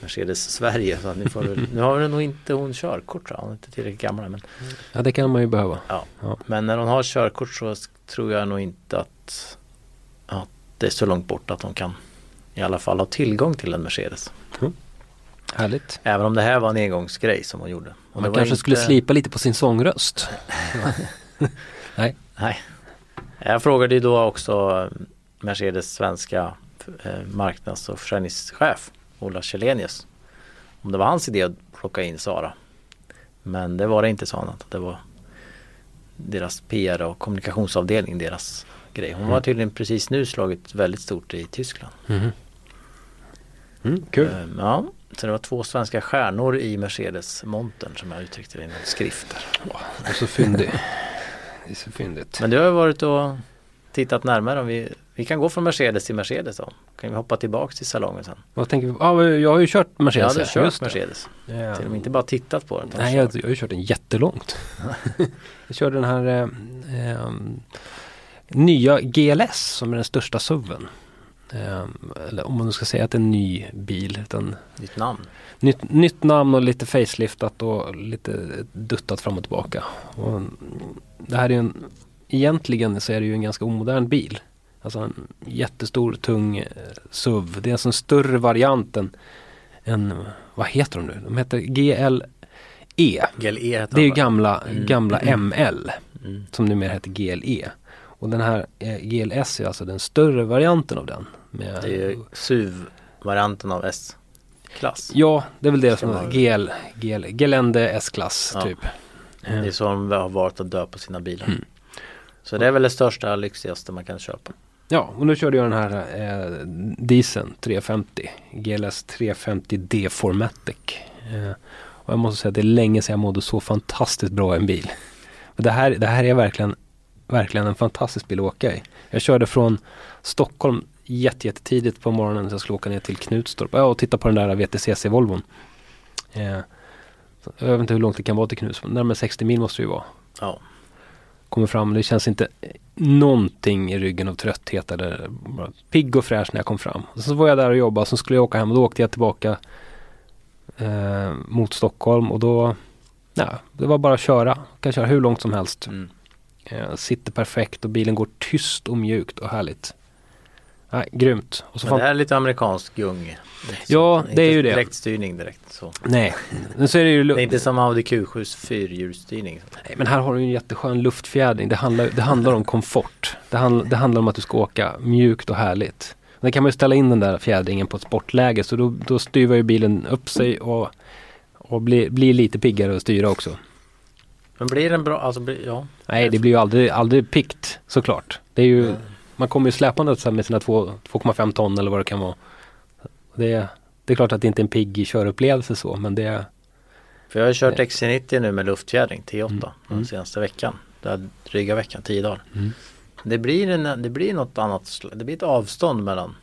Speaker 2: Mercedes Sverige. Så att ni får, väl- nu har hon nog inte hon körkort tror jag. Hon är inte tillräckligt gammal men,
Speaker 3: Ja det kan man ju behöva.
Speaker 2: men när hon har körkort så tror jag nog inte att, att det är så långt bort att hon kan i alla fall ha tillgång till en Mercedes.
Speaker 3: Härligt.
Speaker 2: Även om det här var en engångsgrej som hon gjorde. Och
Speaker 3: Man kanske
Speaker 2: inte-
Speaker 3: skulle slipa lite på sin sångröst.
Speaker 2: Nej. Jag frågade ju då också eh, Mercedes svenska eh, marknads och försäljningschef Ola Källenius. Om det var hans idé att plocka in Sara. Men det var det inte sa han. att Det var deras PR och kommunikationsavdelning, deras grej. Hon var
Speaker 3: Mm.
Speaker 2: tydligen precis nu slagit väldigt stort i Tyskland.
Speaker 3: Mm. Mm, kul.
Speaker 2: Ehm, Ja, så det var två svenska stjärnor i Mercedes montern som jag uttryckte det i någon skrift där.
Speaker 3: Det är så fyndig. Det är så fyndigt.
Speaker 2: Men du har ju varit och tittat närmare om vi, vi kan gå från Mercedes till Mercedes då. Kan vi hoppa tillbaks till salongen sen?
Speaker 3: Vad tänker vi? Ja, jag har ju kört Mercedes.
Speaker 2: hade
Speaker 3: här,
Speaker 2: kört
Speaker 3: just det.
Speaker 2: Mercedes.
Speaker 3: Ja.
Speaker 2: Till och med inte bara tittat på den.
Speaker 3: Nej, jag,
Speaker 2: kört.
Speaker 3: jag har ju kört den jättelångt. jag körde den här eh, ehm, nya GLS som är den största SUVen. Ehm, eller om man nu ska säga att det är en ny bil. Utan
Speaker 2: Ditt namn.
Speaker 3: nytt, nytt namn och lite faceliftat och lite duttat fram och tillbaka. Och det här är ju en, egentligen så är det ju en ganska omodern bil. Alltså en jättestor tung eh, SUV. Det är alltså en större variant än, än vad heter de nu? De heter GLE.
Speaker 2: GLE heter
Speaker 3: Det är ju gamla,
Speaker 2: Mm.
Speaker 3: gamla ML
Speaker 2: Mm.
Speaker 3: som numera heter GLE. Och den här eh, GLS är alltså den större varianten av den. Med,
Speaker 2: Det är SUV-varianten av S. klass.
Speaker 3: Ja, det är väl det som är GL, GL, Gelände S-klass
Speaker 2: Ja.
Speaker 3: typ.
Speaker 2: Det är så de har valt att dö på sina bilar.
Speaker 3: Mm.
Speaker 2: Så det är väl det största, lyxigaste man kan köpa.
Speaker 3: Ja, och nu körde jag den här eh, dieseln 350. GLS 350 D-Formatic. Eh, och jag måste säga att det är länge sedan jag mådde så fantastiskt bra i en bil. Men det, här, det här är verkligen, verkligen en fantastisk bil att åka i. Jag körde från Stockholm jätte, jättetidigt på morgonen så jag skulle åka ner till Knutstorp ja, och titta på den där VTCC-Volvon. Eh, jag vet inte hur långt det kan vara till Knutstorp, närmare 60 mil måste det ju vara.
Speaker 2: Ja.
Speaker 3: Kommer fram, det känns inte någonting i ryggen av trötthet eller bara pigg och fräsch när jag kom fram. Och så var jag där och jobbade, så skulle jag åka hem och då åkte jag tillbaka eh, mot Stockholm och då, ja, det var bara att köra. Jag kan köra hur långt som helst.
Speaker 2: Mm.
Speaker 3: Eh, sitter perfekt och bilen går tyst och mjukt och härligt. Nej, grymt. Och så
Speaker 2: Men
Speaker 3: fan,
Speaker 2: det här är lite amerikansk gung.
Speaker 3: Ja,
Speaker 2: så-
Speaker 3: det är ju det.
Speaker 2: Direktstyrning direkt. Så.
Speaker 3: Nej, men så är det ju...
Speaker 2: Det är inte som Audi Q7s fyrhjulsstyrning.
Speaker 3: Nej, men här har du en jätteskön luftfjädring. Det handlar, det handlar om komfort. Det, handl, det handlar om att du ska åka mjukt och härligt. Sen kan man ju ställa in den där fjädringen på ett sportläge så då, då styvar ju bilen upp sig och, och blir, blir lite piggare att styra också.
Speaker 2: Men blir den bra? Alltså, blir, ja.
Speaker 3: Nej, det blir ju aldrig, aldrig pikt såklart. Det är ju, man kommer ju släpande så här med sina två- 2,5 ton eller vad det kan vara. Det, det är klart att det inte är en pigg körupplevelse så men det är
Speaker 2: För jag har kört XC90 nu med luftfjädring T8
Speaker 3: Mm.
Speaker 2: den
Speaker 3: Mm.
Speaker 2: senaste veckan. Det här dryga veckan, 10 dagar.
Speaker 3: Mm.
Speaker 2: Det blir, en, det blir något annat, det blir ett avstånd mellan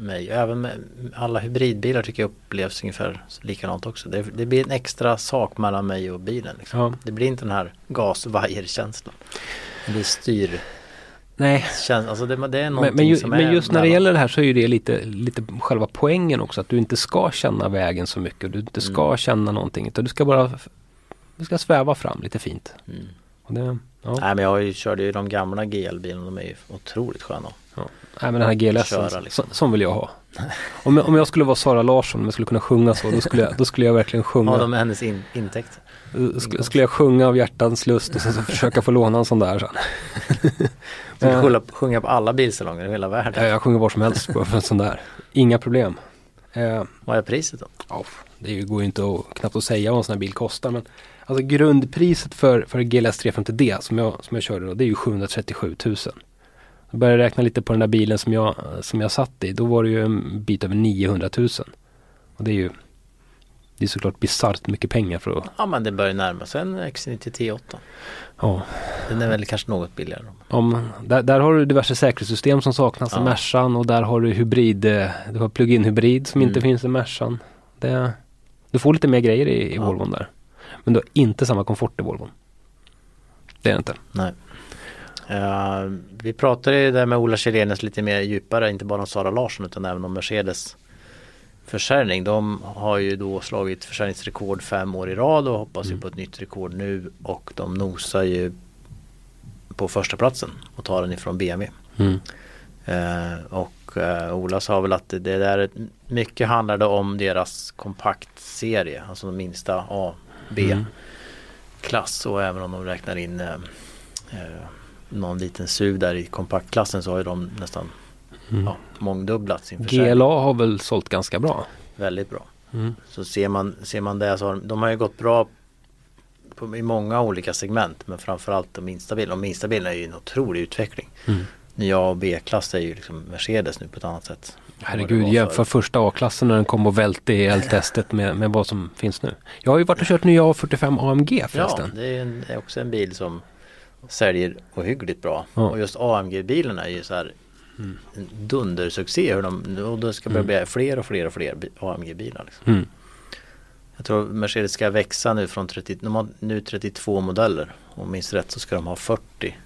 Speaker 2: mig även med alla hybridbilar tycker jag upplevs ungefär likadant också. Det, det blir en extra sak mellan mig och bilen. Liksom.
Speaker 3: Ja.
Speaker 2: Det blir inte den här gasvajerkänslan. Det blir styr.
Speaker 3: Nej,
Speaker 2: Käns- alltså det, det är
Speaker 3: men, men, ju,
Speaker 2: som
Speaker 3: men
Speaker 2: är
Speaker 3: just när det gäller det här så är ju det lite, lite själva poängen också. Att du inte ska känna vägen så mycket. Du inte ska
Speaker 2: Mm.
Speaker 3: känna någonting. Utan du ska bara du ska sväva fram lite fint.
Speaker 2: Mm.
Speaker 3: Det, ja.
Speaker 2: Nej men jag ju, körde ju de gamla GL-bilarna, de är ju otroligt sköna.
Speaker 3: Nej men den här GLS,
Speaker 2: liksom.
Speaker 3: sån vill jag ha. Om jag, om jag skulle vara Sara Larsson, om jag skulle kunna sjunga så, då skulle jag, då skulle jag verkligen sjunga.
Speaker 2: Ja, de är hennes in, intäkter.
Speaker 3: Då skulle, skulle jag sjunga av hjärtans lust och sen så försöka få låna en sån där sen.
Speaker 2: Du
Speaker 3: Ja.
Speaker 2: kan sjunga, på alla bilsalonger i hela världen.
Speaker 3: Ja, jag sjunger var som helst på en sån där. Inga problem. Eh,
Speaker 2: Vad är priset då?
Speaker 3: ja, det går ju inte att, knappt att säga vad en sån här bil kostar men alltså grundpriset för, för GLS 350D som jag, som jag körde då, det är ju 737 000. Jag började räkna lite på den där bilen som jag, som jag satt i, då var det ju en bit över 900 000. Och det är ju det är såklart bisarrt mycket pengar för att,
Speaker 2: Ja men det börjar närma sig en X90 T8.
Speaker 3: ja.
Speaker 2: Den är väl kanske något billigare.
Speaker 3: Om, där, där har du diverse säkerhetssystem som saknas i
Speaker 2: Ja.
Speaker 3: Mercan och där har du hybrid, eh, du har plug-in hybrid som inte
Speaker 2: Mm.
Speaker 3: finns i Mercan. Det, du får lite mer grejer i, i
Speaker 2: Ja.
Speaker 3: Volvon där. Men du har inte samma komfort i Volvon. Det är det inte.
Speaker 2: Nej. Eh, vi pratade ju där med Ola Källenius lite mer djupare, inte bara om Sara Larsson utan även om Mercedes försäljning. De har ju då slagit försäljningsrekord fem år i rad och hoppas ju
Speaker 3: Mm.
Speaker 2: på ett nytt rekord nu och de nosar ju på första platsen och tar den ifrån BMW.
Speaker 3: Mm.
Speaker 2: Eh, och eh, Ola sa väl att det, där mycket handlade om deras kompaktserie, alltså de minsta A, B
Speaker 3: Mm.
Speaker 2: klass och även om de räknar in eh, någon liten SUV där i kompaktklassen så har ju de nästan
Speaker 3: Mm.
Speaker 2: ja, mångdubblat sin försäljning.
Speaker 3: GLA har väl sålt ganska bra.
Speaker 2: Väldigt bra.
Speaker 3: Mm.
Speaker 2: Så ser man, ser man det så har de, de har ju gått bra på, i många olika segment men framförallt de minsta bilarna. De minsta bilarna är ju en otrolig utveckling.
Speaker 3: Mm.
Speaker 2: Nya A och B-klass är ju liksom Mercedes nu på ett annat sätt.
Speaker 3: Herregud, jämför första A-klassen när den kom och välte i eldtestet med, med vad som finns nu. Jag har ju varit och kört nya A45 AMG
Speaker 2: Ja,
Speaker 3: förresten.
Speaker 2: det är, en, det är också en bil som säljer ohyggligt bra.
Speaker 3: Ja.
Speaker 2: Och just AMG-bilarna är ju så här
Speaker 3: Mm.
Speaker 2: en dundersuccé. Hur de, och det ska börja
Speaker 3: Mm.
Speaker 2: bli fler och fler och fler bi- AMG-bilar. Liksom.
Speaker 3: Mm.
Speaker 2: Jag tror Mercedes ska växa nu från 30, de har nu 32 modeller. Om minns rätt så ska de ha 40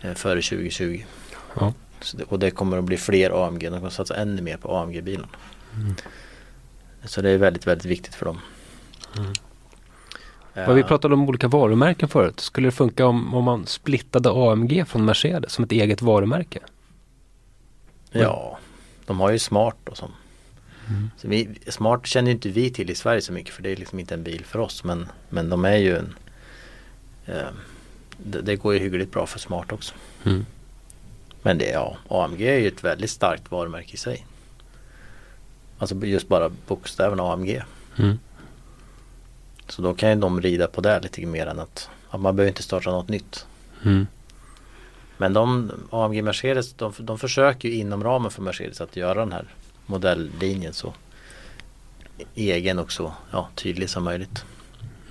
Speaker 2: eh, före 2020.
Speaker 3: Ja.
Speaker 2: Det, och det kommer att bli fler AMG. De kommer satsa ännu mer på AMG-bilarna.
Speaker 3: Mm.
Speaker 2: Så det är väldigt, väldigt viktigt för dem.
Speaker 3: Mm.
Speaker 2: Eh,
Speaker 3: vi pratade om olika varumärken förut. Skulle det funka om, om man splittade AMG från Mercedes som ett eget varumärke?
Speaker 2: Ja, de har ju Smart och som.
Speaker 3: Mm.
Speaker 2: Så vi, Smart känner ju inte vi till i Sverige så mycket för det är liksom inte en bil för oss. Men, men de är ju en eh, det, det går ju hyggligt bra för Smart också.
Speaker 3: Mm.
Speaker 2: Men det, ja, AMG är ju ett väldigt starkt varumärke i sig. Alltså just bara bokstäverna AMG.
Speaker 3: Mm.
Speaker 2: Så då kan ju de rida på det lite mer än att, att man behöver inte starta något nytt.
Speaker 3: Mm.
Speaker 2: Men de, AMG Mercedes, de, de försöker ju inom ramen för Mercedes att göra den här modelllinjen så egen och så ja, tydlig som möjligt.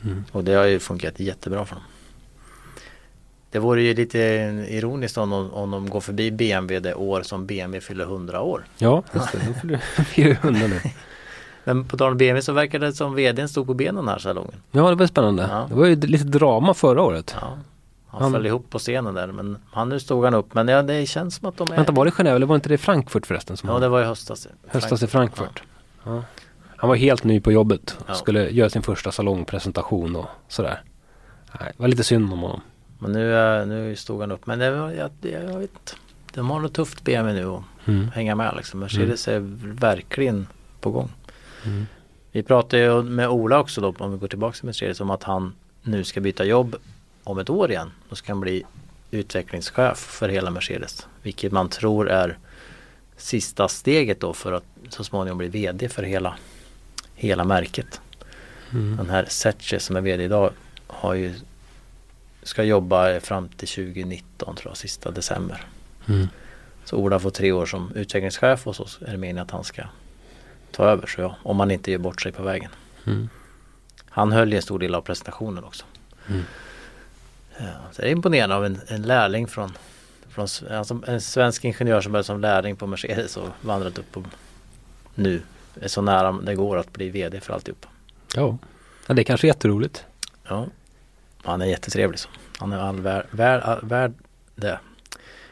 Speaker 3: Mm.
Speaker 2: Och det har ju funkat jättebra för dem. Det vore ju lite ironiskt om de, om de går förbi BMW det år som BMW fyller 100 år.
Speaker 3: Ja, just det. Då fyller fyller hundra nu.
Speaker 2: Men på tal om BMW så verkar det som VDn stod på benen den här salongen.
Speaker 3: Ja, det var spännande.
Speaker 2: Ja.
Speaker 3: Det var ju lite drama förra året.
Speaker 2: Ja, han
Speaker 3: Han-
Speaker 2: föll ihop på scenen där men han, nu stod han upp. Men ja, det känns som att de är...
Speaker 3: Vänta, var det Genève eller var inte det Frankfurt förresten? Som
Speaker 2: Ja det var i höstas.
Speaker 3: höstas i Frankfurt. Ja. Han var helt ny på jobbet. Skulle göra sin första salongpresentation och sådär. Nej, det var lite synd om honom.
Speaker 2: Men nu, eh, nu stod han upp. Men det var, jag, jag vet inte. De har något tufft BMW nu att
Speaker 3: Mm.
Speaker 2: hänga med liksom. Mercedes är verkligen på gång.
Speaker 3: Mm.
Speaker 2: Vi pratade ju med Ola också då, om vi går tillbaka till Mercedes, om att han nu ska byta jobb om ett år igen. Då ska han bli utvecklingschef för hela Mercedes. Vilket man tror är sista steget då för att så småningom bli VD för hela, hela märket.
Speaker 3: Mm.
Speaker 2: Den här Setche som är VD idag har ju ska jobba fram till 2019 tror jag, sista december.
Speaker 3: Mm.
Speaker 2: Så Ola får tre år som utvecklingschef och så är det meningen att han ska ta över. Så ja, om han inte gör bort sig på vägen.
Speaker 3: Mm.
Speaker 2: Han höll ju en stor del av presentationen också.
Speaker 3: Mm.
Speaker 2: Ja, så det är imponerande av en, en lärling från, från alltså en svensk ingenjör som började som lärling på Mercedes och vandrat upp och nu är så nära det går att bli VD för alltihop.
Speaker 3: Ja. ja, det är kanske är jätteroligt.
Speaker 2: Ja, han är jättetrevlig så. Han är all värd, värd, värd det.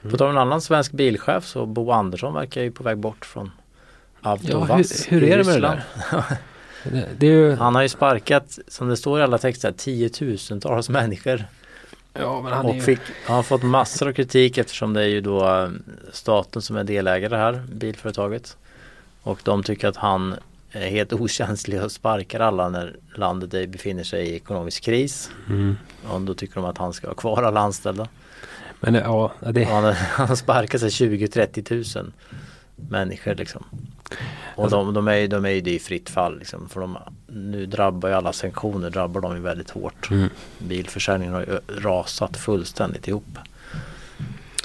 Speaker 2: På tal om en annan svensk bilchef så Bo Andersson verkar ju på väg bort från
Speaker 3: Ja,
Speaker 2: Avtovaz
Speaker 3: hur, hur är det med det där? det, det är ju...
Speaker 2: Han har ju sparkat, som det står i alla texter, tiotusentals människor.
Speaker 3: Ja, men han är
Speaker 2: Och
Speaker 3: ju...
Speaker 2: fick, han har fått massor av kritik eftersom det är ju då eh, staten som är delägare här, bilföretaget. Och de tycker att han är helt okänslig och sparkar alla när landet befinner sig i ekonomisk kris.
Speaker 3: Mm.
Speaker 2: Och då tycker de att han ska ha kvar alla anställda.
Speaker 3: Men ja, det...
Speaker 2: han, han har sparkat sig 20-30 tusen människor liksom. Och
Speaker 3: Alltså-
Speaker 2: de, de, är, de är ju i fritt fall liksom. För de, nu drabbar ju alla sanktioner drabbar dem ju väldigt hårt.
Speaker 3: Mm.
Speaker 2: Bilförsäljningen har ju rasat fullständigt ihop.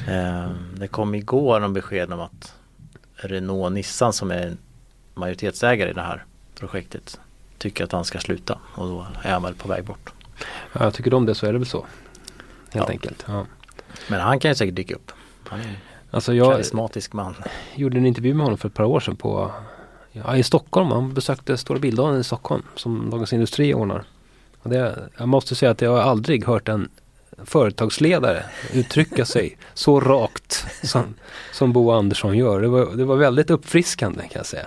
Speaker 2: Eh, det kom igår någon besked om att Renault Nissan som är majoritetsägare i det här projektet tycker att han ska sluta och då är han väl på väg bort.
Speaker 3: Ja, tycker om det så är det väl så. Helt
Speaker 2: Ja.
Speaker 3: enkelt. Ja.
Speaker 2: Men han kan ju säkert dyka upp. Han är en
Speaker 3: Alltså jag
Speaker 2: karismatisk man.
Speaker 3: gjorde en intervju med honom för ett par år sedan på ja, i Stockholm. Han besökte Stora Bildagen i Stockholm som Dagens Industri ordnar. Och det, jag måste säga att jag har aldrig hört en företagsledare uttrycka sig så rakt som, som Bo Andersson gör. Det var, det var väldigt uppfriskande kan jag säga.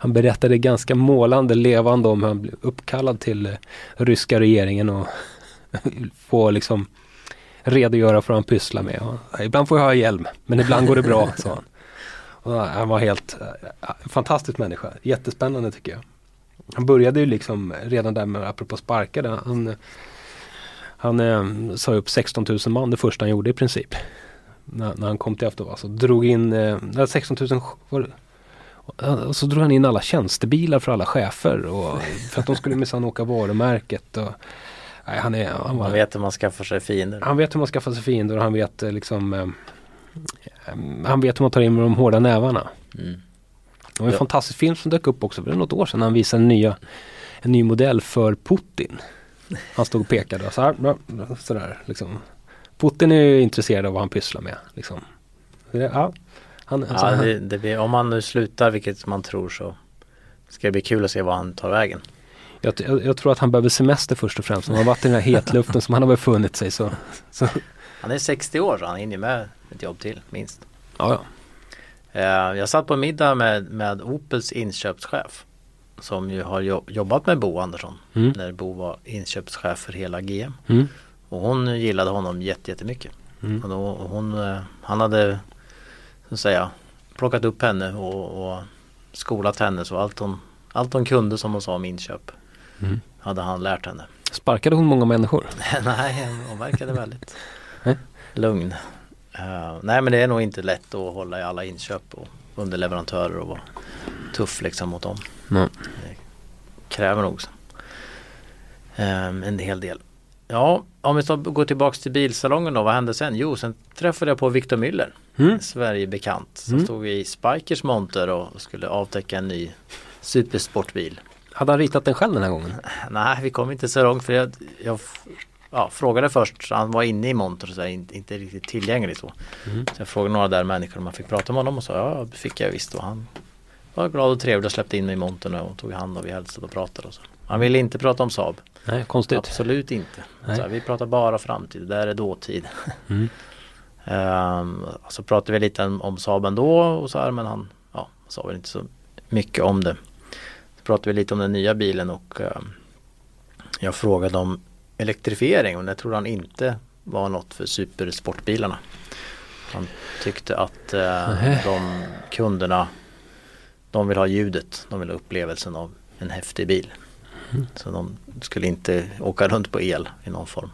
Speaker 3: Han berättade ganska målande, levande om hur han blev uppkallad till ryska regeringen och få liksom redogöra för vad han pysslar med. Och, ibland får jag ha hjälm, men ibland går det bra, sa han. Och han var helt äh, fantastisk människa, jättespännande tycker jag. Han började ju liksom redan där med, apropå sparkade, han, han eh, sa upp 16 000 man det första han gjorde i princip. När, när han kom till. Och drog in, eh, nej, 16 000 var det, och så drog han in alla tjänstebilar för alla chefer och för att de skulle minsann åka varumärket. Och, nej, han, är, han, var,
Speaker 2: Man vet hur man skaffar sig fiender.
Speaker 3: han vet hur man skaffar sig fiender och han vet eh, liksom eh, eh, Han vet hur man tar in med de hårda nävarna.
Speaker 2: Mm.
Speaker 3: Det var en
Speaker 2: Ja.
Speaker 3: fantastisk film som dök upp också för något år sedan. när Han visade en, nya, en ny modell för Putin. Han stod och pekade så här, sådär liksom. Putin är ju intresserad av vad han pysslar med. Liksom. Ja, han, alltså,
Speaker 2: Ja,
Speaker 3: han,
Speaker 2: det, det blir, om han nu slutar, vilket man tror så ska det bli kul att se vad han tar vägen.
Speaker 3: Jag, jag, jag tror att han behöver semester först och främst. Han har varit i den här hetluften som han har befunnit sig så. så
Speaker 2: Han är 60 år så han hinner med ett jobb till minst.
Speaker 3: ja, ja.
Speaker 2: Eh, jag satt på middag med, med Opels inköpschef som ju har jo- jobbat med Bo Andersson
Speaker 3: Mm.
Speaker 2: när Bo var inköpschef för hela GM.
Speaker 3: Mm.
Speaker 2: Och hon gillade honom jätte- jättemycket.
Speaker 3: Mm.
Speaker 2: Och då, och hon, eh, han hade så att säga plockat upp henne och, och skolat henne så allt hon, allt hon kunde som hon sa om inköp
Speaker 3: Mm.
Speaker 2: hade han lärt henne.
Speaker 3: Sparkade hon många människor?
Speaker 2: nej, hon verkade väldigt lugn. Eh, nej men det är nog inte lätt att hålla i alla inköp och underleverantörer och vad, tuff liksom mot dem.
Speaker 3: Mm.
Speaker 2: Kräver nog um, en hel del. Ja, om vi går tillbaks till bilsalongen då, vad hände sen? Jo, sen träffade jag på Victor Müller,
Speaker 3: Mm.
Speaker 2: Sverigebekant. Så
Speaker 3: Mm.
Speaker 2: stod vi i Spikers monter och skulle avtäcka en ny supersportbil.
Speaker 3: Hade han ritat den själv den här gången?
Speaker 2: Nej, vi kom inte så långt för jag, jag ja, frågade först, han var inne i monter och så här, inte, inte riktigt tillgänglig så.
Speaker 3: Mm.
Speaker 2: Så jag frågade några där människor om man fick prata med honom och sa ja, det fick jag visst. Och han var glad och trevlig och släppte in mig i montern och tog hand och vi hälsade och pratade och så. Han ville inte prata om Saab.
Speaker 3: Nej, konstigt.
Speaker 2: Absolut inte. Så här, vi pratar bara framtid, det där är dåtid.
Speaker 3: Mm.
Speaker 2: Ehm, så pratade vi lite om, om Saab ändå och så här men han ja, sa väl inte så mycket om det. Pratade vi lite om den nya bilen och ehm, jag frågade om elektrifiering och det trodde han inte var något för supersportbilarna. Han tyckte att eh, de kunderna de vill ha ljudet, de vill ha upplevelsen av en häftig bil.
Speaker 3: Mm.
Speaker 2: Så de skulle inte åka runt på el i någon form.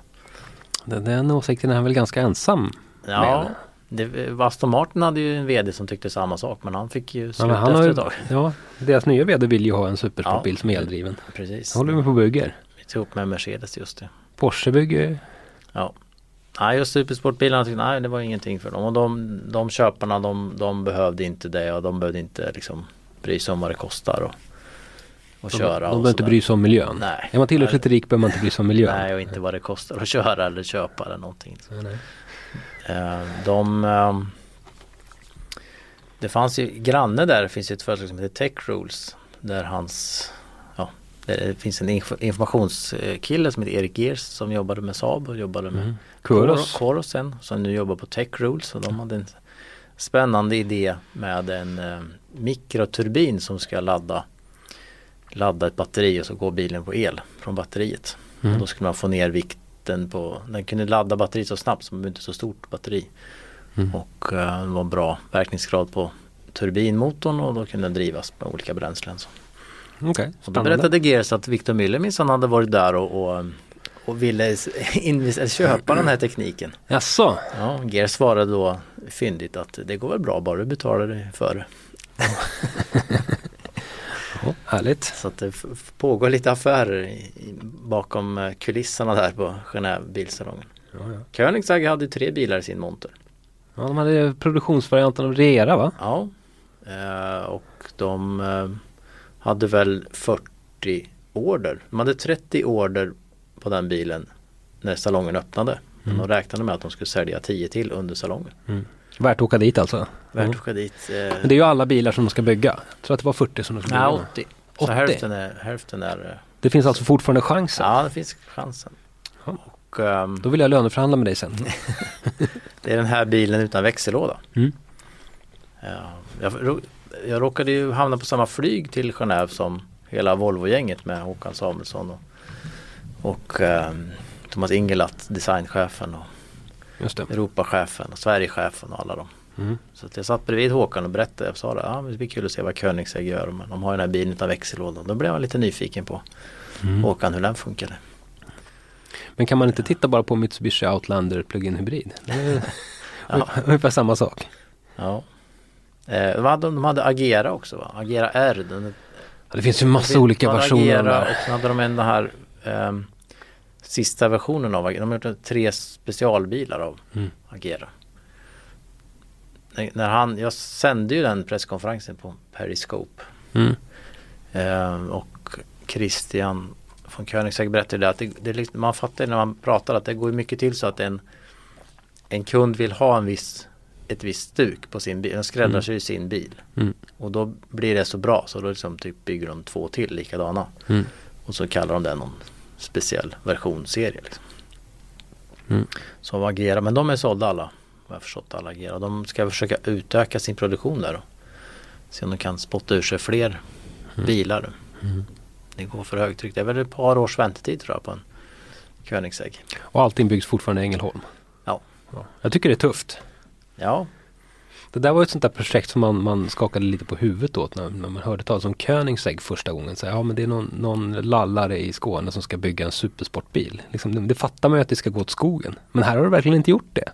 Speaker 3: Den, den åsikten är han väl ganska ensam
Speaker 2: Ja,
Speaker 3: med.
Speaker 2: Det, Aston Martin hade ju en VD som tyckte samma sak men han fick ju
Speaker 3: Ja,
Speaker 2: sluta
Speaker 3: han har
Speaker 2: efter
Speaker 3: ju,
Speaker 2: ett tag.
Speaker 3: ja, deras nya vd vill ju ha en supersportbil
Speaker 2: Ja.
Speaker 3: som är eldriven.
Speaker 2: Precis.
Speaker 3: Jag håller med på och bygger.
Speaker 2: Vi upp med Mercedes just det.
Speaker 3: Porsche bygger
Speaker 2: Ja. Nej just supersportbilarna tyckte nej det var ingenting för dem. Och de, de köparna de, de behövde inte det och de behövde inte liksom bry sig om vad det kostar och, och
Speaker 3: de,
Speaker 2: köra.
Speaker 3: de behöver inte bry sig om miljön.
Speaker 2: Nej.
Speaker 3: Är man tillräckligt rik behöver man inte bry sig om miljön.
Speaker 2: Nej och inte vad det kostar att köra eller köpa eller någonting.
Speaker 3: Nej, nej.
Speaker 2: Eh, De ehm, Det fanns ju granne där, finns ju ett företag som heter Tech Rules Där hans Ja Det finns en inf- informationskille som heter Erik Geers som jobbade med Saab och jobbade med
Speaker 3: Mm.
Speaker 2: Sen Som nu jobbar på Tech Rules och de hade en Spännande idé med en eh, mikroturbin som ska ladda Ladda ett batteri och så går bilen på el från batteriet
Speaker 3: Mm.
Speaker 2: och då skulle man få ner vikten på Den kunde ladda batteriet så snabbt som inte så stort batteri
Speaker 3: Mm.
Speaker 2: och eh, det var bra verkningsgrad på turbinmotorn och då kunde den drivas med olika bränslen. Så.
Speaker 3: Okej,
Speaker 2: Och då berättade Geers att Victor Müller minsann hade varit där och, och, och ville köpa den här tekniken.
Speaker 3: Jaså?
Speaker 2: Ja, Geers svarade då fyndigt att det går väl bra bara du betalar det
Speaker 3: Ja, härligt.
Speaker 2: Så att det pågår lite affärer i, bakom eh, kulisserna där på Genève bilsalongen.
Speaker 3: Ja, ja.
Speaker 2: Koenigsegg hade tre bilar i sin monter.
Speaker 3: ja, de hade produktionsvarianten av Rera va?
Speaker 2: Ja, eh, och de eh, hade väl 40 order. De hade 30 order på den bilen när salongen öppnade. Men
Speaker 3: Mm.
Speaker 2: de räknade med att de skulle sälja 10 till under salongen.
Speaker 3: Värt att åka dit alltså?
Speaker 2: Värt
Speaker 3: Mm.
Speaker 2: att åka dit. Eh,
Speaker 3: Men det är ju alla bilar som de ska bygga. Jag tror att det var 40 som de skulle
Speaker 2: nej,
Speaker 3: bygga.
Speaker 2: 80. Så
Speaker 3: 80?
Speaker 2: hälften är, hälften är eh,
Speaker 3: Det finns alltså fortfarande chansen.
Speaker 2: Ja, det finns chansen.
Speaker 3: Ja.
Speaker 2: Och ehm,
Speaker 3: Då vill jag löneförhandla med dig sen.
Speaker 2: det är den här bilen utan växellåda.
Speaker 3: Mm.
Speaker 2: Ja, jag, jag råkade ju hamna på samma flyg till Genève som hela Volvo-gänget med Håkan Samuelsson och, och ehm, Thomas Ingelath, designchefen och
Speaker 3: Just det.
Speaker 2: Europachefen och Sverigechefen och alla dem.
Speaker 3: Mm.
Speaker 2: Så att jag satt bredvid Håkan och berättade, jag sa ja, men det blir kul att se vad Koenigsegg gör men de har ju den här bilen utan växellåda. Då blev jag lite nyfiken på
Speaker 3: Mm.
Speaker 2: Håkan hur den funkade.
Speaker 3: Men kan man inte titta bara på Mitsubishi Outlander plug-in hybrid?
Speaker 2: Ja.
Speaker 3: ungefär samma sak.
Speaker 2: Ja. Eh, vad hade de, de hade Agera också va? Agera R. Den,
Speaker 3: Ja, Det finns ju massa olika versioner
Speaker 2: Agera och sen hade de en den här ehm, sista versionen av Agera. De har gjort tre specialbilar av
Speaker 3: Mm.
Speaker 2: Agera. När, han, jag sände ju den presskonferensen på Periscope.
Speaker 3: Mm.
Speaker 2: Ehm, och Christian von Koenigsegg berättade att det, det liksom, man fattar när man pratar att det går mycket till så att en, en kund vill ha en viss, ett visst stuk på sin bil, en skräddarsyr sin bil.
Speaker 3: Mm.
Speaker 2: Och då blir det så bra så då liksom typ bygger de två till likadana.
Speaker 3: Mm.
Speaker 2: Och så kallar de den någon speciell versionsserie. Liksom.
Speaker 3: Mm.
Speaker 2: Som Agera, men de är sålda alla. Vad jag har förstått alla Agera. De ska försöka utöka sin produktion där. Och se om de kan spotta ur sig fler bilar.
Speaker 3: Mm.
Speaker 2: Det går för högtryck. Det är väl ett par års väntetid tror jag på en Koenigsegg.
Speaker 3: Och allting byggs fortfarande i Ängelholm.
Speaker 2: Ja.
Speaker 3: Jag tycker det är tufft.
Speaker 2: Ja,
Speaker 3: Det där var ett sånt där projekt som man, man skakade lite på huvudet åt när, när man hörde talas om Koenigsegg första gången. Så, ja men det är någon, någon lallare i Skåne som ska bygga en supersportbil. Liksom, det, det fattar man ju att det ska gå åt skogen. Men här har det verkligen inte gjort det.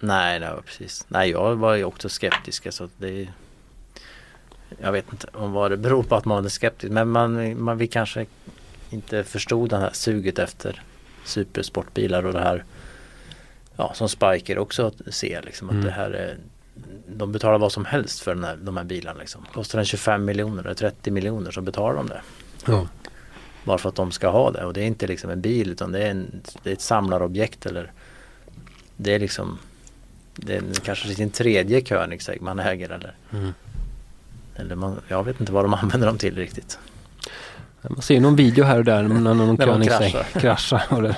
Speaker 2: nej, nej precis. Nej, jag var ju också skeptisk. Alltså, det jag vet inte om vad det beror på att man är skeptisk men man, man vi kanske inte förstod det här suget efter supersportbilar och det här ja, som Spiker också ser liksom att
Speaker 3: Mm.
Speaker 2: det här är de betalar vad som helst för den här, de här bilarna liksom. Kostar den 25 miljoner eller 30 miljoner så betalar de det.
Speaker 3: Ja.
Speaker 2: Bara för att de ska ha det och det är inte liksom en bil utan det är, en, det är ett samlarobjekt eller det är liksom det är kanske sin tredje Koenigsegg man äger eller,
Speaker 3: Mm.
Speaker 2: eller man, jag vet inte vad de använder dem till riktigt.
Speaker 3: Man ser någon video här och där när någon Koenigsegg
Speaker 2: kraschar.
Speaker 3: kraschar. Och det,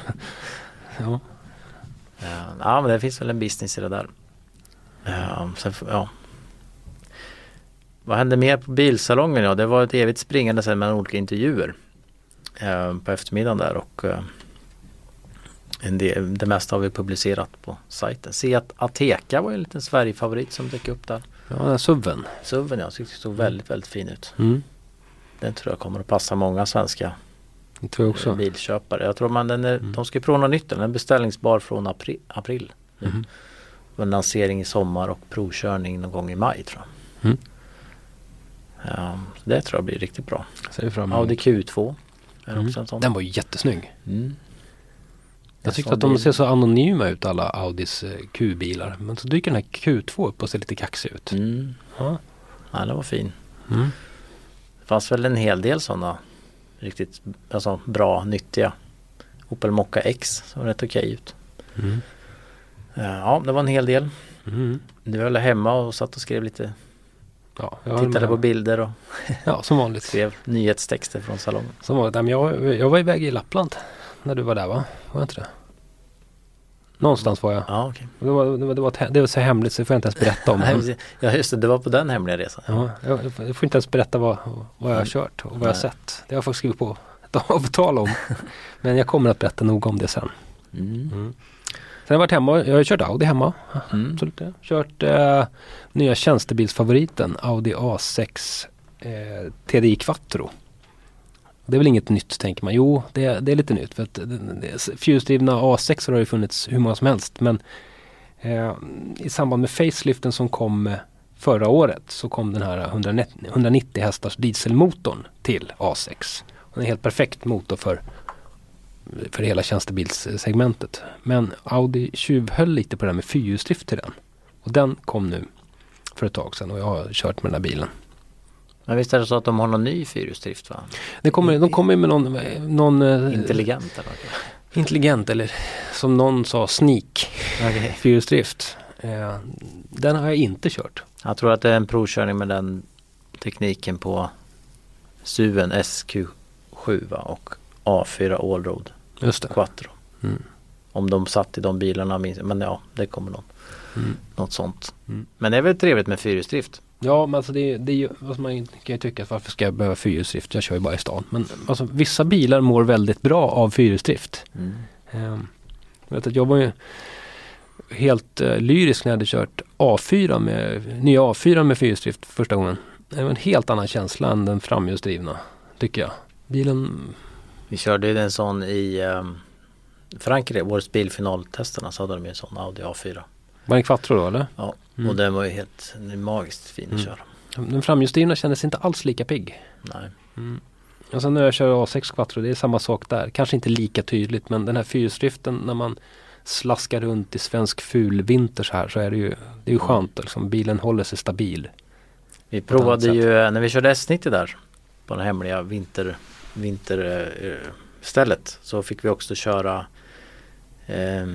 Speaker 3: ja.
Speaker 2: Ja, ja men det finns väl en business i det där. Ja, sen, får- ja. Vad hände mer på bilsalongen? Ja, det var ett evigt springande sen mellan olika intervjuer eh, på eftermiddagen där och eh, en del, det mesta har vi publicerat på sajten. Se att Ateka var en liten Sverigefavorit som dök upp där.
Speaker 3: ja, den SUVen.
Speaker 2: SUVen jag tyckte såg väldigt, väldigt fin ut.
Speaker 3: Mm.
Speaker 2: Den tror jag kommer att passa många svenska
Speaker 3: Det tror jag
Speaker 2: eh,
Speaker 3: också.
Speaker 2: bilköpare. Jag tror man den är,
Speaker 3: Mm.
Speaker 2: de ska prova något nytt. Den är beställningsbar från april. april.
Speaker 3: Mhm.
Speaker 2: Och en lansering i sommar och provkörning någon gång i maj tror jag.
Speaker 3: Mm.
Speaker 2: Så det tror jag blir riktigt bra.
Speaker 3: Ser fram emot.
Speaker 2: Audi Q2 är
Speaker 3: Mm. Den var ju jättesnygg.
Speaker 2: Mm.
Speaker 3: Jag tyckte att de ser så anonyma ut alla Audis eh, Q-bilar. Men så dyker den här Q2 upp och ser lite kaxig ut.
Speaker 2: Mm.
Speaker 3: Ja.
Speaker 2: Ja, den var fin.
Speaker 3: Mm.
Speaker 2: Det fanns väl en hel del sådana riktigt alltså, bra, nyttiga. Opel Mokka X såg rätt okej ut.
Speaker 3: Mm.
Speaker 2: Ja, det var en hel del.
Speaker 3: Mm.
Speaker 2: Du höll hemma och satt och skrev lite,
Speaker 3: Ja,
Speaker 2: tittade på bilder och
Speaker 3: Ja, som vanligt.
Speaker 2: skrev nyhetstexter från salongen.
Speaker 3: Som vanligt. Nej, men jag, jag var iväg i Lappland när du var där va? Var jag inte det? Någonstans var jag.
Speaker 2: Ja, okej.
Speaker 3: Det var, det var, det var, det var så hemligt så det får jag inte ens berätta om.
Speaker 2: Nej. Ja, just det. Det var på den hemliga resan.
Speaker 3: Ja, jag, jag får inte ens berätta vad, vad jag har kört och vad jag har
Speaker 2: Nej.
Speaker 3: sett. Det har jag faktiskt skrivit på ett avtal om. Men jag kommer att berätta noga om det sen.
Speaker 2: Mm.
Speaker 3: Mm. Sen har jag varit hemma, jag har kört Audi hemma.
Speaker 2: Mm.
Speaker 3: Absolut. Kört eh, nya tjänstebilsfavoriten Audi A6 eh, TDI Quattro. Det är väl inget nytt tänker man. Jo, det, det är lite nytt. För att Fyrhjulsdrivna A6 har ju funnits hur många som helst. Men eh, i samband med faceliften som kom eh, förra året så kom den här 190, 190 hästars dieselmotorn till A6. Och en helt perfekt motor för, för hela tjänstebilssegmentet. Men Audi tjuvhöll lite på det där med fyrhjulsdrift till den. Och den kom nu för ett tag sedan och jag har kört med den där bilen.
Speaker 2: Men visst är det så att de har någon ny fyrhjulsdrift va?
Speaker 3: Det kommer, de kommer med någon, någon eh,
Speaker 2: Intelligent eller?
Speaker 3: intelligent eller som någon sa sneak
Speaker 2: Okay.
Speaker 3: fyrhjulsdrift. Eh, den har jag inte kört.
Speaker 2: Jag tror att det är en provkörning med den tekniken på SUVen SQ7 va? och A4 Allroad
Speaker 3: Just det.
Speaker 2: Quattro.
Speaker 3: Mm.
Speaker 2: Om de satt i de bilarna minns. Men ja, det kommer något,
Speaker 3: Mm.
Speaker 2: något sånt.
Speaker 3: Mm.
Speaker 2: Men det är väl trevligt med fyrhjulsdrift?
Speaker 3: Ja men alltså det, det är ju, alltså man kan ju tycka att varför ska jag behöva fyrhjulsdrift? Jag kör ju bara i stan. Men alltså vissa bilar mår väldigt bra av fyrhjulsdrift.
Speaker 2: Mm.
Speaker 3: Ehm, jag, vet att jag var ju helt eh, lyrisk när jag hade kört A4 med, nya A4 med fyrhjulsdrift första gången. Det var en helt annan känsla än den framhjulsdrivna, tycker jag. Bilen,
Speaker 2: Vi körde ju en sån i um, Frankrike, årets bilfinaltesterna så hade de ju en sån Audi A4.
Speaker 3: var det en Quattro då eller?
Speaker 2: Ja,
Speaker 3: Mm.
Speaker 2: och den var ju helt den magiskt fin att
Speaker 3: Mm.
Speaker 2: köra.
Speaker 3: Den framhjulsdrivna kändes inte alls lika pigg.
Speaker 2: Nej.
Speaker 3: Mm. Och sen när jag kör A6 Quattro, det är samma sak där. Kanske inte lika tydligt men den här fyrhjulsdriften när man slaskar runt i svensk fulvinter så här så är det ju, det är ju skönt. Liksom. Bilen håller sig stabil.
Speaker 2: Vi provade ju när vi körde S90 där på det hemliga vinter, vinterstället så fick vi också köra eh,